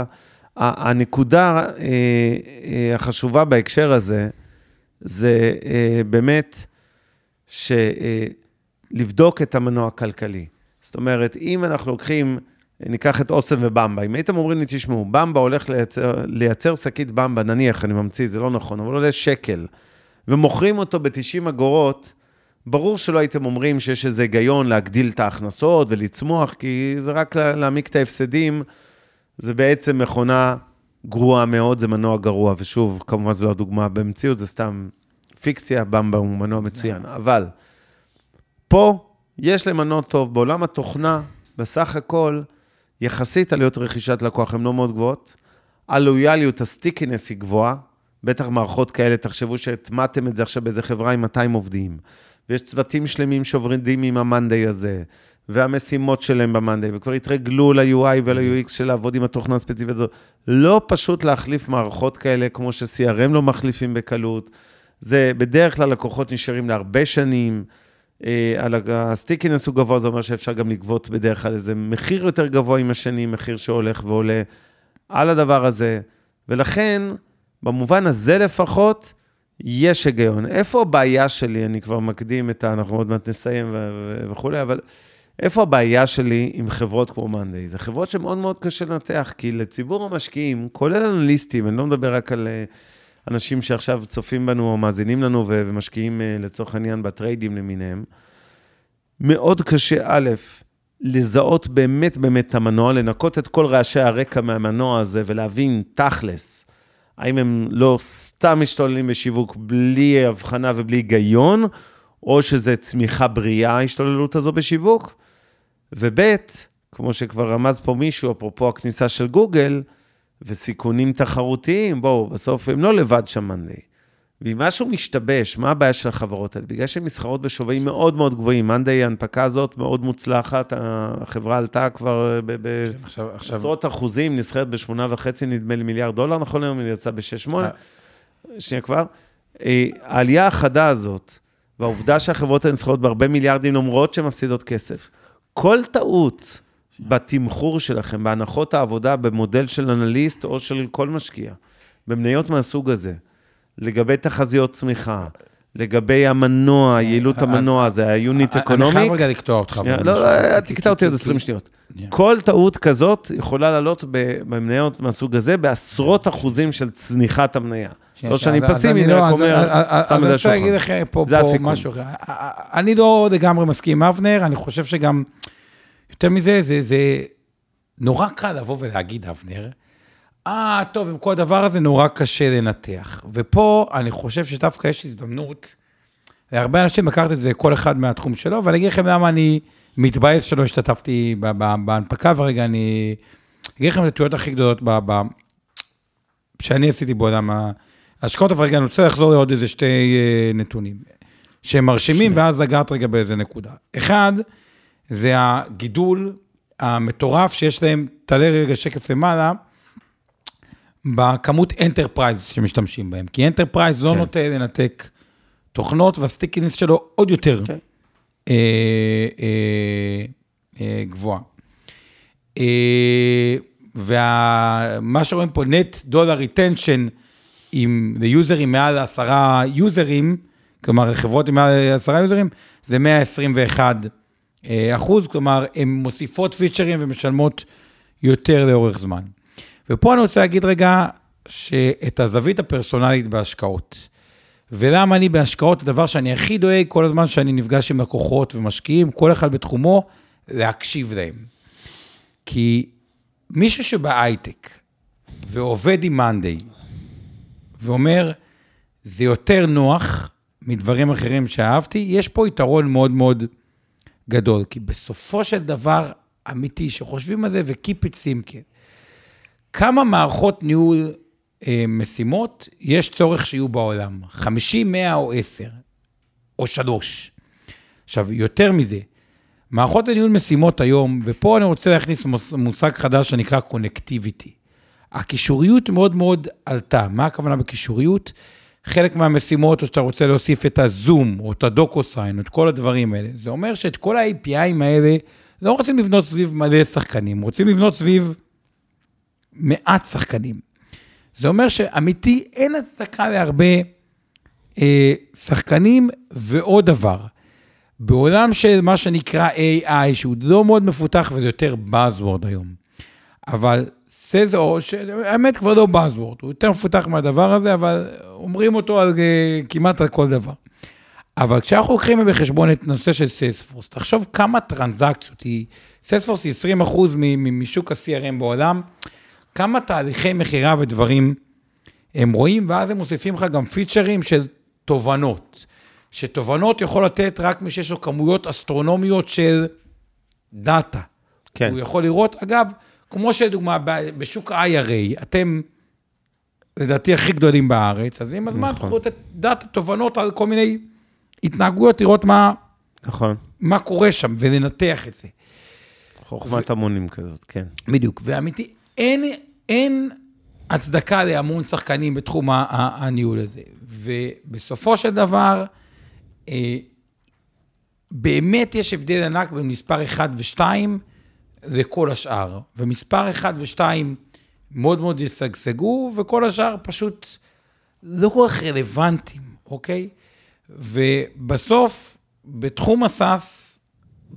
הנקודה אה, אה, החשובה בהקשר הזה, זה אה, באמת שלבדוק את המנוע הכלכלי. זאת אומרת, אם אנחנו לוקחים, ניקח את אוסם ובמבה, אם הייתם אומרים לי, תשמעו, במבה הולך לייצר, לייצר שקית במבה, נניח, אני ממציא, זה לא נכון, אבל עולה שקל, ומוכרים אותו ב-90 אגורות, ברור שלא הייתם אומרים שיש איזה היגיון להגדיל את ההכנסות ולצמוח, כי זה רק לה- להעמיק את ההפסדים, זה בעצם מכונה גרועה מאוד, זה מנוע גרוע, ושוב, כמובן זו לא הדוגמה במציאות, זה סתם פיקציה, במבה הוא מנוע מצוין, אבל פה יש למנוע טוב, בעולם התוכנה, בסך הכל, יחסית עלויות רכישת לקוח הן לא מאוד גבוהות, הלויאליות, ה stickiness היא גבוהה, בטח מערכות כאלה, תחשבו שהטמעתם את זה עכשיו באיזה חברה עם 200 עובדים, ויש צוותים שלמים שעובדים עם המאנדיי הזה, והמשימות שלהם במאנדיי, וכבר התרגלו ל-UI ול-UX של לעבוד עם התוכנה הספציפית הזאת. לא פשוט להחליף מערכות כאלה, כמו ש-CRM לא מחליפים בקלות. זה בדרך כלל לקוחות נשארים להרבה שנים. אה, ה stickiness הוא גבוה, זה אומר שאפשר גם לגבות בדרך כלל איזה מחיר יותר גבוה עם השנים, מחיר שהולך ועולה על הדבר הזה. ולכן, במובן הזה לפחות, יש היגיון. איפה הבעיה שלי? אני כבר מקדים את ה... אנחנו עוד מעט נסיים וכולי, אבל איפה הבעיה שלי עם חברות כמו מאנדיי? זה חברות שמאוד מאוד קשה לנתח, כי לציבור המשקיעים, כולל אנליסטים, אני לא מדבר רק על אה, אנשים שעכשיו צופים בנו או מאזינים לנו ומשקיעים אה, לצורך העניין בטריידים למיניהם, מאוד קשה, א', לזהות באמת באמת את המנוע, לנקות את כל רעשי הרקע מהמנוע הזה ולהבין תכלס, האם הם לא סתם משתוללים בשיווק בלי הבחנה ובלי היגיון, או שזה צמיחה בריאה, ההשתוללות הזו בשיווק. וב', כמו שכבר רמז פה מישהו, אפרופו הכניסה של גוגל, וסיכונים תחרותיים, בואו, בסוף הם לא לבד שם מאנדיי. ואם משהו משתבש, מה הבעיה של החברות האלה? בגלל שהן מסחרות בשווים מאוד מאוד גבוהים, מאנדיי, ההנפקה הזאת מאוד מוצלחת, החברה עלתה כבר בעשרות כן. אחוזים, נסחרת בשמונה וחצי, נדמה לי מיליארד דולר, נכון היום היא יצאה בשש שמונה, אה. שנייה כבר. אה, העלייה החדה הזאת, והעובדה שהחברות האלה נסחרות בהרבה מיליארדים, למרות שהן מפסידות כסף, כל טעות בתמחור שלכם, בהנחות העבודה, במודל של אנליסט או של כל משקיע, במניות מהסוג הזה, לגבי תחזיות צמיחה, לגבי המנוע, אה, יעילות המנוע, זה ה-unit economic. אני חייב רגע לקטוע אותך. לא, לא, תקטע אותי עוד 20 שניות. כל טעות כזאת יכולה לעלות במניות מהסוג הזה בעשרות אחוזים של צניחת המניה. לא שאני פסימי, אני רק אומר, שם את זה על השולחן. אז אני רוצה להגיד לך פה משהו אחר. אני לא לגמרי מסכים עם אבנר, אני חושב שגם, יותר מזה, זה נורא קל לבוא ולהגיד, אבנר, אה, טוב, עם כל הדבר הזה נורא קשה לנתח. ופה אני חושב שדווקא יש הזדמנות, להרבה אנשים לקחת את זה, כל אחד מהתחום שלו, ואני אגיד לכם למה אני מתבאס שלא השתתפתי בהנפקה, ורגע אני אגיד לכם את הטעויות הכי גדולות שאני עשיתי בעולם ההשקעות, אבל רגע, אני רוצה לחזור לעוד איזה שתי אה, נתונים, שהם מרשימים, ואז לגעת רגע באיזה נקודה. אחד, זה הגידול המטורף שיש להם, תעלה רגע שקף למעלה, בכמות enterprise שמשתמשים בהם. כי enterprise לא כן. נוטה לנתק תוכנות, וה stickiness שלו עוד יותר כן. אה, אה, אה, גבוהה. אה, ומה שרואים פה, net dollar retention, עם ליוזרים מעל עשרה יוזרים, כלומר, חברות עם מעל עשרה יוזרים, זה 121 אה, אחוז, כלומר, הן מוסיפות פיצ'רים ומשלמות יותר לאורך זמן. ופה אני רוצה להגיד רגע שאת הזווית הפרסונלית בהשקעות. ולמה אני בהשקעות, הדבר שאני הכי דואג כל הזמן שאני נפגש עם לקוחות ומשקיעים, כל אחד בתחומו, להקשיב להם. כי מישהו שבהייטק ועובד עם מאנדיי, ואומר, זה יותר נוח מדברים אחרים שאהבתי, יש פה יתרון מאוד מאוד גדול. כי בסופו של דבר, אמיתי, שחושבים על זה ו-keep it simple, כמה מערכות ניהול אה, משימות יש צורך שיהיו בעולם? 50, 100 או 10, או 3. עכשיו, יותר מזה, מערכות הניהול משימות היום, ופה אני רוצה להכניס מושג חדש שנקרא קונקטיביטי. הקישוריות מאוד מאוד עלתה. מה הכוונה בקישוריות? חלק מהמשימות, או שאתה רוצה להוסיף את הזום, או את הדוקוסיין, או את כל הדברים האלה. זה אומר שאת כל ה-APIים האלה, לא רוצים לבנות סביב מלא שחקנים, רוצים לבנות סביב מעט שחקנים. זה אומר שאמיתי, אין הצדקה להרבה אה, שחקנים, ועוד דבר, בעולם של מה שנקרא AI, שהוא לא מאוד מפותח וזה יותר Buzzword היום, אבל סזו, האמת כבר לא Buzzword, הוא יותר מפותח מהדבר הזה, אבל אומרים אותו על, אה, כמעט על כל דבר. אבל כשאנחנו לוקחים בחשבון את הנושא של Salesforce, תחשוב כמה טרנזקציות, היא, Salesforce היא 20% משוק ה-CRM בעולם, כמה תהליכי מכירה ודברים הם רואים, ואז הם מוסיפים לך גם פיצ'רים של תובנות. שתובנות יכול לתת רק מי שיש לו כמויות אסטרונומיות של דאטה. כן. הוא יכול לראות, אגב, כמו שלדוגמה, בשוק ה-IRA, אתם לדעתי, הכי גדולים בארץ, אז עם הזמן נכון. תוכלו לתת דאטה, תובנות על כל מיני התנהגויות, לראות מה, נכון. מה קורה שם ולנתח את זה. חוכמת המונים כזאת, כן. בדיוק, ואמיתי, אין, אין הצדקה להמון שחקנים בתחום הניהול הזה. ובסופו של דבר, אה, באמת יש הבדל ענק בין מספר 1 ו-2 לכל השאר. ומספר 1 ו-2 מאוד מאוד ישגשגו, וכל השאר פשוט לא כל כך רלוונטיים, אוקיי? ובסוף, בתחום הסאס,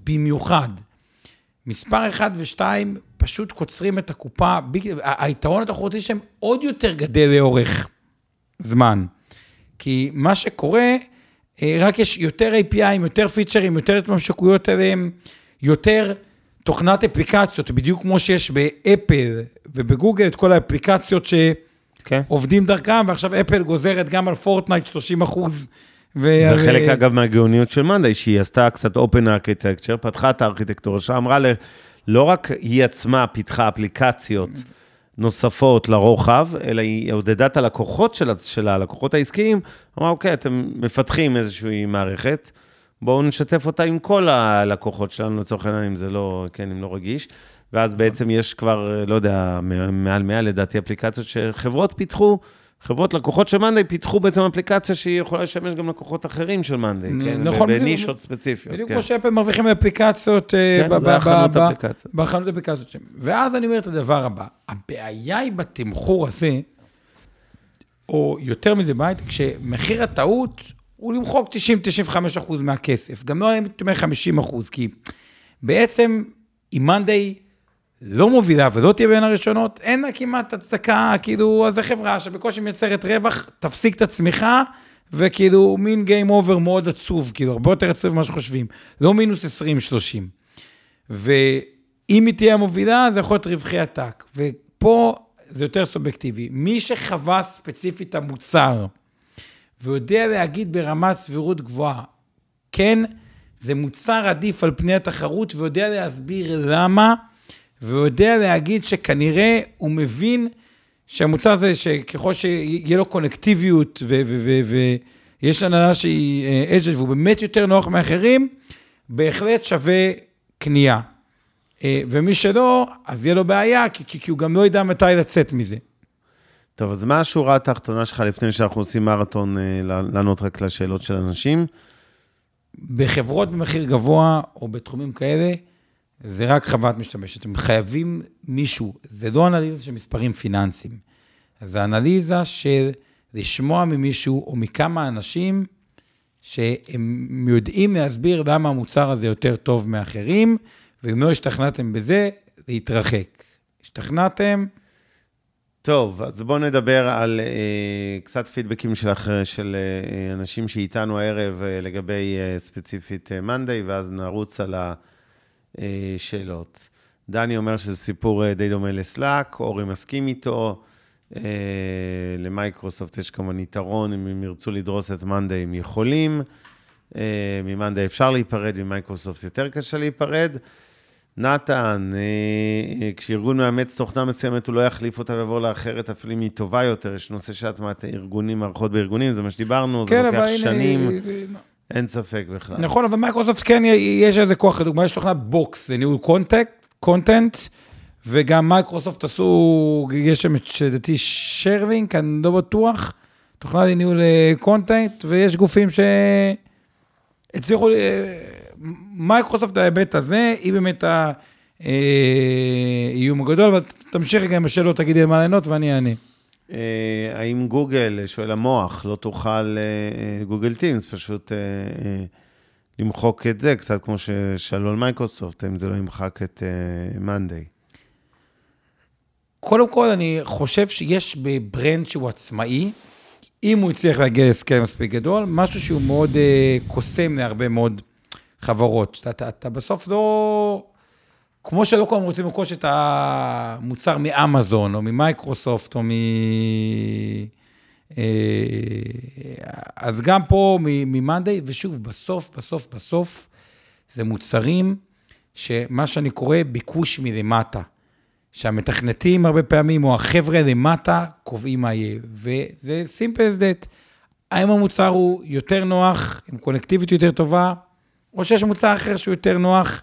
במיוחד, מספר 1 ו-2 פשוט קוצרים את הקופה, היתרון התחרותי שלהם עוד יותר גדל לאורך זמן. כי מה שקורה, אה, רק יש יותר API'ים, יותר פיצ'רים, יותר התממשקויות אליהם, יותר תוכנת אפליקציות, בדיוק כמו שיש באפל ובגוגל, את כל האפליקציות כן. שעובדים דרכם, ועכשיו אפל גוזרת גם על פורטנייט 30 אחוז. זה חלק, אגב, מהגאוניות של מאנדיי, שהיא עשתה קצת open architecture, פתחה את הארכיטקטורה שלה, אמרה, ל- לא רק היא עצמה פיתחה אפליקציות נוספות לרוחב, אלא היא עודדה את הלקוחות שלה, של הלקוחות העסקיים, אמרה, אוקיי, אתם מפתחים איזושהי מערכת, בואו נשתף אותה עם כל הלקוחות שלנו, לצורך העניין, אם זה לא, כן, אם לא רגיש. ואז בעצם יש כבר, לא יודע, מעל 100 לדעתי אפליקציות שחברות פיתחו, חברות לקוחות של מאנדיי פיתחו בעצם אפליקציה שהיא יכולה לשמש גם לקוחות אחרים של מאנדיי, כן? נכון. בנישות ספציפיות, בדיוק כן. כמו שאפל מרוויחים אפליקציות אה, כן, זה החנות אפליקציות. בחנות אפליקציות שלהם. ואז אני אומר את הדבר הבא, הבעיה היא בתמחור הזה, או יותר מזה בית, כשמחיר הטעות הוא למחוק 90-95 אחוז מהכסף. גם לא הייתי אומר 50 אחוז, כי בעצם אם מאנדיי לא מובילה ולא תהיה בין הראשונות, אין לה כמעט הצדקה, כאילו, אז זו חברה שבקושי מייצרת רווח, תפסיק את הצמיחה, וכאילו, מין גיים אובר מאוד עצוב, כאילו, הרבה יותר עצוב ממה שחושבים. לא מינוס 20-30. ואם היא תהיה המובילה, זה יכול להיות רווחי עתק. ופה זה יותר סובייקטיבי. מי שחווה ספציפית את המוצר, ויודע להגיד ברמת סבירות גבוהה, כן, זה מוצר עדיף על פני התחרות, ויודע להסביר למה, ויודע להגיד שכנראה הוא מבין שהמוצר הזה, שככל שיהיה לו קונקטיביות, ויש הנהלה שהיא אג'ל, והוא באמת יותר נוח מאחרים, בהחלט שווה קנייה. אה, ומי שלא, אז יהיה לו בעיה, כי, כי, כי הוא גם לא ידע מתי לצאת מזה. טוב, אז מה השורה התחתונה שלך לפני שאנחנו עושים מרתון, אה, לענות רק לשאלות של אנשים? בחברות במחיר גבוה, או בתחומים כאלה, זה רק חוות משתמש. אתם חייבים מישהו, זה לא אנליזה של מספרים פיננסיים, זה אנליזה של לשמוע ממישהו או מכמה אנשים שהם יודעים להסביר למה המוצר הזה יותר טוב מאחרים, ואם לא השתכנעתם בזה, להתרחק. השתכנעתם, טוב, אז בואו נדבר על אה, קצת פידבקים של, אח- של אה, אנשים שאיתנו הערב אה, לגבי אה, ספציפית אה, מאנדיי, ואז נרוץ על השאלות. דני אומר שזה סיפור אה, די דומה ל Slack, אורי מסכים איתו. אה, למייקרוסופט יש כמובן יתרון, אם הם ירצו לדרוס את מאנדיי, הם יכולים. אה, ממאנדיי אפשר להיפרד, ממייקרוסופט יותר קשה להיפרד. נתן, אה, כשארגון מאמץ תוכנה מסוימת, הוא לא יחליף אותה ויעבור לאחרת, אפילו אם היא טובה יותר. יש נושא שהטמעת ארגונים, מערכות בארגונים, זה מה שדיברנו, זה כן, לוקח אבל הנה... אין ספק בכלל. נכון, אבל מייקרוסופט כן, יש איזה כוח, לדוגמה, יש תוכנה Box, זה ניהול content, וגם מייקרוסופט עשו, יש שם את, לדעתי, ShareLink, אני לא בטוח, תוכנה לניהול אה, content, ויש גופים שהצליחו, אה, מייקרוסופט ההיבט הזה, היא באמת האיום הגדול, אבל תמשיך רגע עם השאלות, תגידי על מה לענות ואני אענה. אה, האם גוגל, שואל המוח, לא תוכל, אה, גוגל Teams, פשוט אה, אה, למחוק את זה, קצת כמו ששאלו על מייקרוסופט, אם זה לא ימחק את מאנדיי. קודם כל, אני חושב שיש ב brand שהוא עצמאי, אם הוא הצליח להגיע להסכם מספיק גדול, משהו שהוא מאוד קוסם להרבה מאוד חברות. שאתה אתה, אתה בסוף לא... כמו שלא כולם רוצים לרכוש את המוצר מאמזון, או ממייקרוסופט, או מ... אה, אז גם פה ממאנדיי, ושוב, בסוף, בסוף, בסוף, זה מוצרים שמה שאני קורא ביקוש מלמטה. שהמתכנתים הרבה פעמים, או החבר'ה למטה, קובעים מה יהיה. וזה simple as that. האם המוצר הוא יותר נוח, עם קונקטיביות יותר טובה, או שיש מוצר אחר שהוא יותר נוח,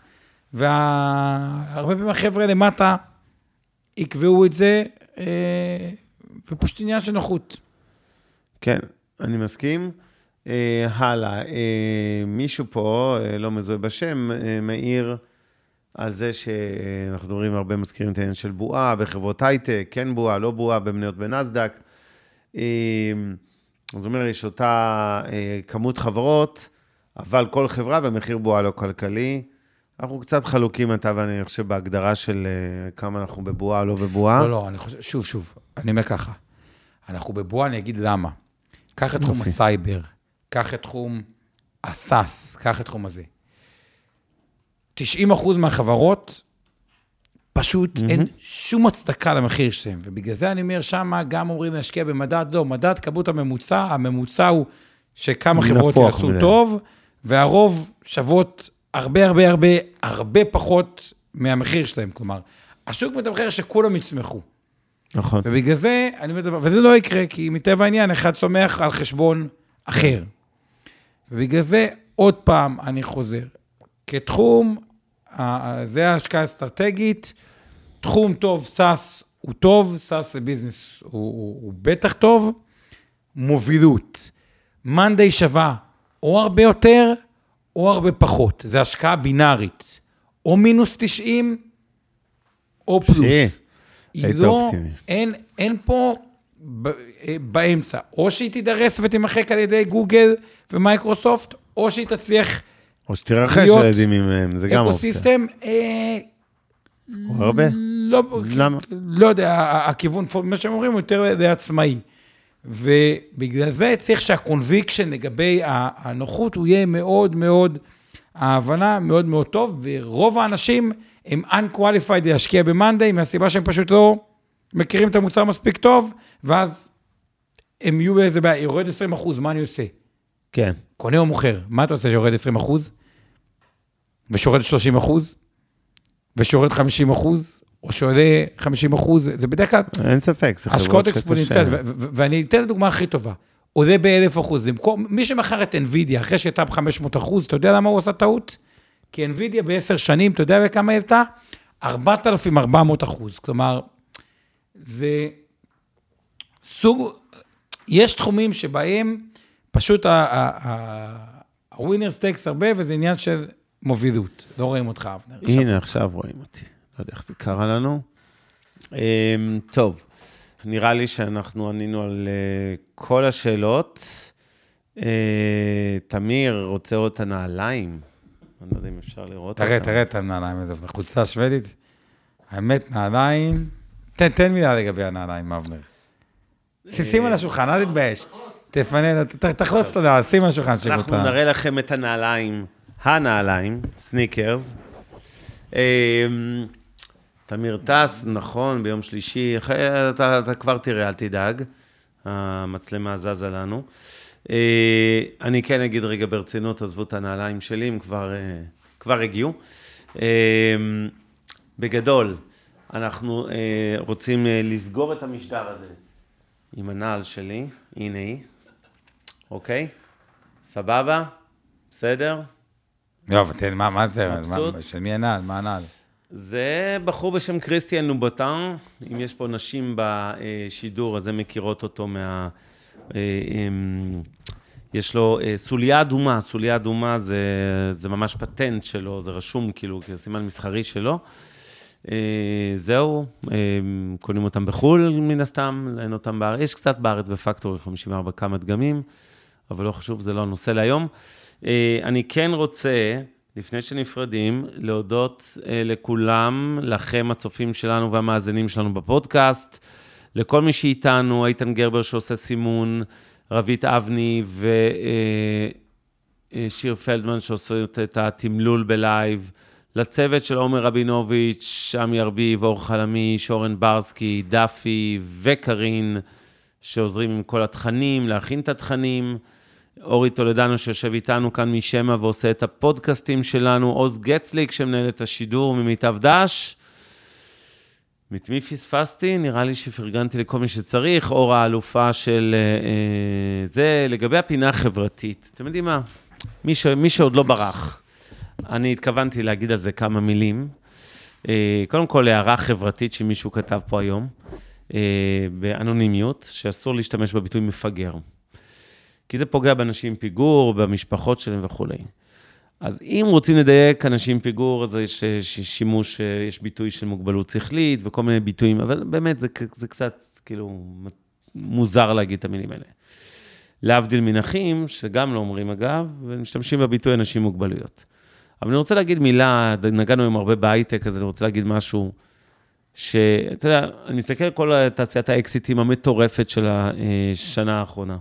והרבה פעמים החבר'ה למטה יקבעו את זה, אה, ופשוט עניין של נוחות. כן, אני מסכים. אה, הלאה, אה, מישהו פה, אה, לא מזוהה בשם, אה, מעיר על זה שאנחנו מדברים הרבה, מזכירים את העניין של בועה בחברות הייטק, כן בועה, לא בועה, במניות בנסדק. אה, אז הוא אומר, יש אותה אה, כמות חברות, אבל כל חברה במחיר בועה לא כלכלי. אנחנו קצת חלוקים, אתה ואני, אני חושב, בהגדרה של אה, כמה אנחנו בבועה או לא בבועה. לא, לא, אני חושב, שוב, שוב, אני אומר ככה, אנחנו בבועה, אני אגיד למה. קח את תחום. הסייבר, קח את תחום ה SaaS, קח את תחום הזה. 90 אחוז מהחברות, פשוט mm-hmm. אין שום הצדקה למחיר שלהם, ובגלל זה אני אומר, שמה גם אומרים להשקיע במדד, לא, מדד כמות הממוצע, הממוצע הוא שכמה חברות יעשו מדי. טוב, והרוב שוות הרבה הרבה הרבה, הרבה פחות מהמחיר שלהם. כלומר, השוק מתמחר שכולם יצמחו. נכון. ובגלל זה, אני מדבר, וזה לא יקרה, כי מטבע העניין, אחד צומח על חשבון אחר. ובגלל זה, עוד פעם, אני חוזר. כתחום, זה ההשקעה האסטרטגית, תחום טוב, SaaS הוא טוב, SaaS ל business הוא, הוא, הוא בטח טוב, מובילות. מאנדיי שווה או הרבה יותר, או הרבה פחות. זה השקעה בינארית. או מינוס 90, או פלוס. היא לא. אין, אין פה ב, אה, באמצע. או שהיא תידרס ותימחק על ידי גוגל ומייקרוסופט, או שהיא תצליח או שתירכש להיות על ידי מי מהם, זה גם אופציה. ecosystem, אה, הרבה? לא, למה? לא יודע, הכיוון, מה שהם אומרים, הוא יותר לעצמאי. ובגלל זה צריך שה conviction לגבי הנוחות, הוא יהיה מאוד מאוד, ההבנה מאוד מאוד טוב, ורוב האנשים הם unqualified להשקיע ב-Monday, מהסיבה שהם פשוט לא מכירים את המוצר מספיק טוב, ואז הם יהיו באיזה בעיה, יורד 20 אחוז, מה אני עושה? כן. קונה או מוכר? מה אתה עושה שיורד 20 אחוז? ושיורד 30 אחוז? ושיורד 50 אחוז? או שעולה 50 אחוז? זה בדרך כלל אין ספק, זה חברות שקשה. ואני אתן את הדוגמה הכי טובה. עולה באלף אחוז, במקום- מי שמכר את NVIDIA אחרי שהייתה ב-500 אחוז, אתה יודע למה הוא עשה טעות? כי NVIDIA בעשר שנים, אתה יודע בכמה הייתה? 4,400 אחוז. כלומר, זה סוג, יש תחומים שבהם פשוט ה-winners takes הרבה, וזה עניין של מובילות. לא רואים אותך, אבנר. הנה, עכשיו רואים אותי. לא יודע איך זה קרה לנו. אמ, טוב, נראה לי שאנחנו ענינו על אה, כל השאלות. אה, תמיר, רוצה לראות את הנעליים? אני לא יודע אם אפשר לראות תראה, אותם. תראה את הנעליים הזה, חולצה שוודית. האמת, נעליים... תן, תן מילה לגבי הנעליים, אבנר. ש- שים על השולחן, אל תתבייש. תפנה, ת- ת- תחלוץ את הנעל, שים על השולחן שיראו אנחנו. נראה לכם את הנעליים, הנעליים, סניקרס. תמיר טס, נכון, ביום שלישי, אתה, אתה כבר תראה, אל תדאג, המצלמה זזה לנו. אה, אני כן אגיד רגע ברצינות, עזבו את הנעליים שלי, הם כבר, אה, כבר הגיעו. אה, בגדול, אנחנו רוצים לסגור את המשדר הזה עם הנעל שלי, הנה היא, אוקיי? סבבה? בסדר? לא, אבל תן, מה מה זה? של מי הנעל? מה הנעל? זה בחור בשם כריסטיאן לובוטן, אם יש פה נשים בשידור, אז הן מכירות אותו מה... אה, אמ, יש לו אה, סוליה אדומה, סוליה אדומה זה, זה ממש פטנט שלו, זה רשום כאילו כסימן מסחרי שלו. אה, זהו, קונים אותם בחו"ל מן הסתם, אין אותם בארץ, יש קצת בארץ בפקטורי 54 כמה דגמים, אבל לא חשוב, זה לא הנושא להיום. אני כן רוצה, לפני שנפרדים, להודות אה, לכולם, לכם הצופים שלנו והמאזינים שלנו בפודקאסט, לכל מי שאיתנו, איתן גרבר שעושה סימון, רבית אבני ושיר פלדמן שעושה את התמלול בלייב, לצוות של עומר רבינוביץ', עמי ארביב, אור חלמיש, אורן ברסקי, דפי וקרין, שעוזרים עם כל התכנים, להכין את התכנים. אורי טולדנו שיושב איתנו כאן משמע ועושה את הפודקאסטים שלנו, עוז גצליק שמנהל את השידור ממיטב דש. את מי פספסתי? נראה לי שפרגנתי לכל מי שצריך, אור האלופה של אה, אה, זה. לגבי הפינה החברתית, אתם יודעים מה? מי, ש, מי שעוד לא ברח, אני התכוונתי להגיד על זה כמה מילים. אה, קודם כל, הערה חברתית שמישהו כתב פה היום, אה, באנונימיות, שאסור להשתמש בביטוי מפגר. כי זה פוגע באנשים עם פיגור, במשפחות שלהם וכולי. אז אם רוצים לדייק אנשים עם פיגור, אז יש שימוש, יש ביטוי של מוגבלות שכלית וכל מיני ביטויים, אבל באמת זה, זה קצת כאילו מוזר להגיד את המילים האלה. להבדיל מנכים, שגם לא אומרים אגב, ומשתמשים בביטוי אנשים עם מוגבלויות. אבל אני רוצה להגיד מילה, נגענו עם הרבה בהייטק, אז אני רוצה להגיד משהו, שאתה יודע, אני מסתכל על כל תעשיית האקזיטים המטורפת של השנה האחרונה,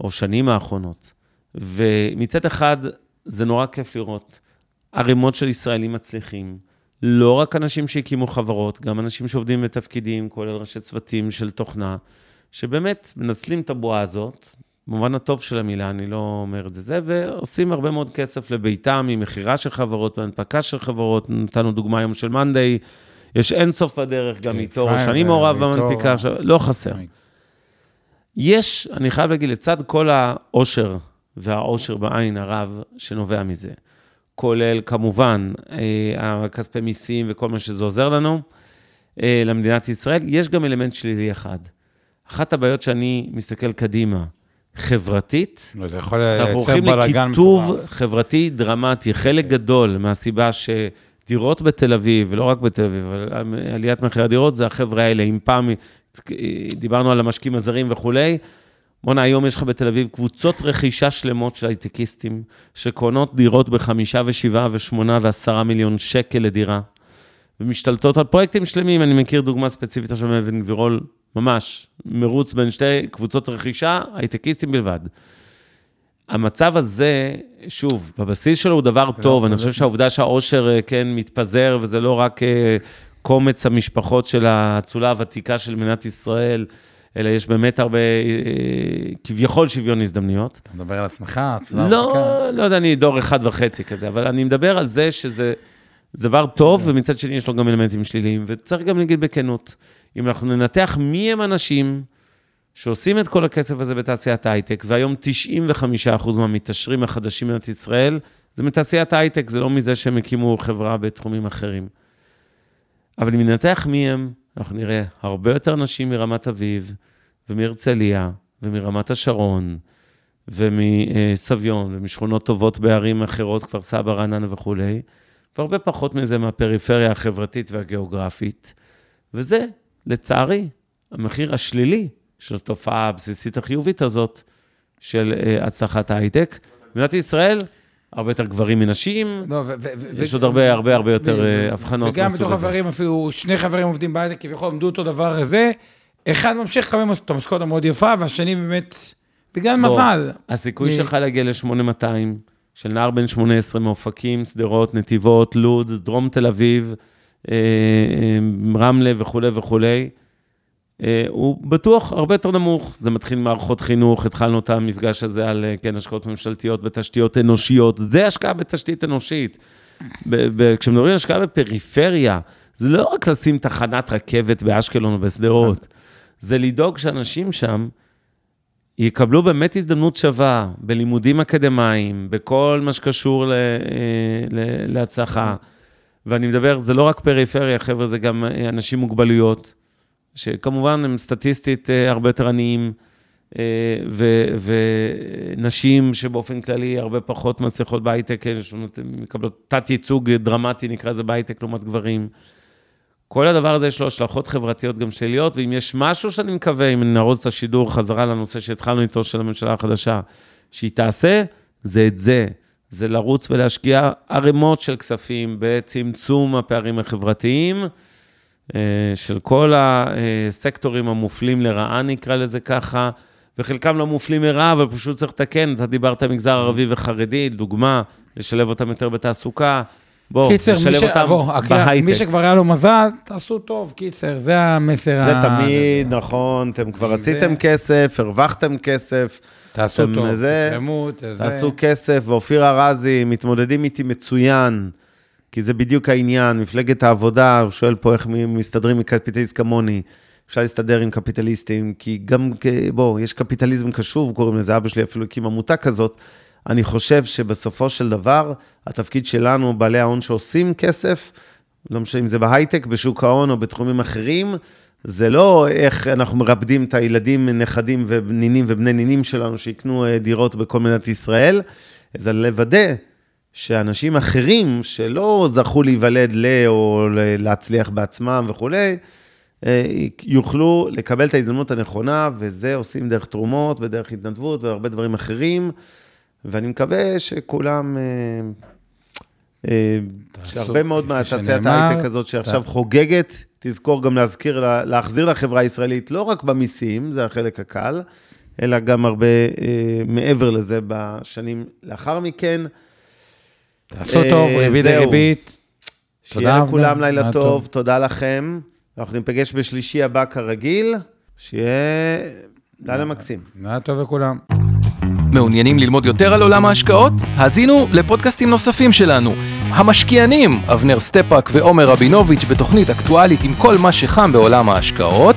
או שנים האחרונות, ומצד אחד, זה נורא כיף לראות ערימות של ישראלים מצליחים, לא רק אנשים שהקימו חברות, גם אנשים שעובדים בתפקידים, כולל ראשי צוותים של תוכנה, שבאמת מנצלים את הבועה הזאת, במובן הטוב של המילה, אני לא אומר את זה, זה, ועושים הרבה מאוד כסף לביתם ממכירה של חברות, מהנפקה של חברות, נתנו דוגמה היום של מאנדיי, יש אין סוף בדרך גם איתו, שאני מעורב במנפיקה, לא חסר. יש, אני חייב להגיד, לצד כל העושר והעושר בעין הרב שנובע מזה, כולל כמובן אה, הכספי מיסים וכל מה שזה עוזר לנו אה, למדינת ישראל, יש גם אלמנט שלילי אחד. אחת הבעיות שאני מסתכל קדימה, חברתית, זה יכול אנחנו הולכים לקיטוב חברתי דרמטי. חלק גדול מהסיבה שדירות בתל אביב, ולא רק בתל אביב, אבל עליית מחירי הדירות, זה החבר'ה האלה. אם פעם דיברנו על המשקיעים הזרים וכולי, בואנה, היום יש לך בתל אביב קבוצות רכישה שלמות של הייטקיסטים, שקונות דירות בחמישה ושבעה ושמונה ועשרה מיליון שקל לדירה, ומשתלטות על פרויקטים שלמים. אני מכיר דוגמה ספציפית עכשיו מאבן גבירול, ממש, מרוץ בין שתי קבוצות רכישה, הייטקיסטים בלבד. המצב הזה, שוב, בבסיס שלו הוא דבר לא, טוב, אני חושב שהעובדה שהעושר, אה, כן, מתפזר, וזה לא רק אה, קומץ המשפחות של האצולה הוותיקה של מדינת ישראל, אלא יש באמת הרבה, אה, כביכול שוויון הזדמנויות. אתה מדבר על עצמך, הצלחה? לא, לא יודע, אני דור אחד וחצי כזה, אבל אני מדבר על זה שזה דבר טוב, ומצד שני יש לו גם אלמנטים שליליים, וצריך גם להגיד בכנות, אם אנחנו ננתח מי הם אנשים שעושים את כל הכסף הזה בתעשיית ההייטק, והיום 95% מהמתעשרים החדשים במדינת ישראל, זה מתעשיית ההייטק, זה לא מזה שהם הקימו חברה בתחומים אחרים. אבל אם ננתח מי הם, אנחנו נראה הרבה יותר נשים מרמת אביב, ומהרצליה, ומרמת השרון, ומסביון, ומשכונות טובות בערים אחרות, כפר סבא, רעננה וכולי, והרבה פחות מזה מהפריפריה החברתית והגיאוגרפית. וזה, לצערי, המחיר השלילי של התופעה הבסיסית החיובית הזאת של uh, הצלחת ההייטק. במדינת ישראל, הרבה יותר גברים מנשים, לא, יש עוד הרבה, הרבה, הרבה יותר אה, הבחנות וגם בתוך חברים, אפילו שני חברים עובדים בהייטק, כביכול עמדו אותו דבר הזה, אחד ממשיך לקבל את המשכורת המאוד יפה, והשני באמת, בגלל מזל. הסיכוי שלך להגיע ל-8200, של נער בן 18 מאופקים, שדרות, נתיבות, לוד, דרום תל אביב, אה, רמלה וכולי וכולי, אה, הוא בטוח הרבה יותר נמוך. זה מתחיל ממערכות חינוך, התחלנו את המפגש הזה על, אה, כן, השקעות ממשלתיות בתשתיות אנושיות. זה השקעה בתשתית אנושית. כשמדברים על השקעה בפריפריה, זה לא רק לשים תחנת רכבת באשקלון או בשדרות, זה לדאוג שאנשים שם יקבלו באמת הזדמנות שווה בלימודים אקדמיים, בכל מה שקשור ל, אה, ל, להצלחה. ואני מדבר, זה לא רק פריפריה, חבר'ה, זה גם אנשים מוגבלויות. שכמובן הם סטטיסטית אה, הרבה יותר עניים, אה, ונשים שבאופן כללי הרבה פחות מצליחות בהייטק, מקבלות תת-ייצוג דרמטי, נקרא לזה בהייטק, לעומת גברים. כל הדבר הזה יש לו השלכות חברתיות גם שליליות, ואם יש משהו שאני מקווה, אם נארוז את השידור חזרה לנושא שהתחלנו איתו של הממשלה החדשה, שהיא תעשה, זה את זה. זה לרוץ ולהשקיע ערימות של כספים בצמצום הפערים החברתיים, אה, של כל הסקטורים המופלים לרעה, נקרא לזה ככה, וחלקם לא מופלים לרעה, אבל פשוט צריך לתקן. אתה דיברת על מגזר ערבי וחרדי, דוגמה, לשלב אותם יותר בתעסוקה. בואו, נשלב אותם בוא, בהייטק. מי שכבר היה לו מזל, תעשו טוב, קיצר, זה המסר. זה ה... תמיד נכון, אתם כבר עשיתם זה... כסף, הרווחתם כסף. תעשו טוב, תתרמו, תעשו כסף, ואופיר ארזי, מתמודדים איתי מצוין. כי זה בדיוק העניין, מפלגת העבודה, הוא שואל פה איך מסתדרים עם קפיטליסט כמוני. אפשר להסתדר עם קפיטליסטים, כי גם, בוא, יש קפיטליזם קשוב, קוראים לזה, אבא שלי אפילו הקים עמותה כזאת. אני חושב שבסופו של דבר, התפקיד שלנו, בעלי ההון שעושים כסף, לא משנה אם זה בהייטק, בשוק ההון או בתחומים אחרים, זה לא איך אנחנו מרפדים את הילדים, נכדים ונינים ובני נינים שלנו שיקנו אה, דירות בכל מדינת ישראל, זה לוודא שאנשים אחרים שלא זכו להיוולד ל... או להצליח בעצמם וכולי, אה, יוכלו לקבל את ההזדמנות הנכונה, וזה עושים דרך תרומות ודרך התנדבות והרבה דברים אחרים, ואני מקווה שכולם... אה, שהרבה מאוד מהתעשיית ההייטק הזאת שעכשיו חוגגת, תזכור גם להזכיר, להחזיר לחברה הישראלית, לא רק במיסים, זה החלק הקל, אלא גם הרבה אה, מעבר לזה בשנים לאחר מכן. תעשו טוב, ריבית דריבית. שיהיה לכולם לילה טוב, תודה לכם. אנחנו ניפגש בשלישי הבא כרגיל, שיהיה לילה מקסים. לילה טוב לכולם. מעוניינים ללמוד יותר על עולם ההשקעות? האזינו לפודקאסטים נוספים שלנו. המשקיענים, אבנר סטפאק ועומר רבינוביץ' בתוכנית אקטואלית עם כל מה שחם בעולם ההשקעות.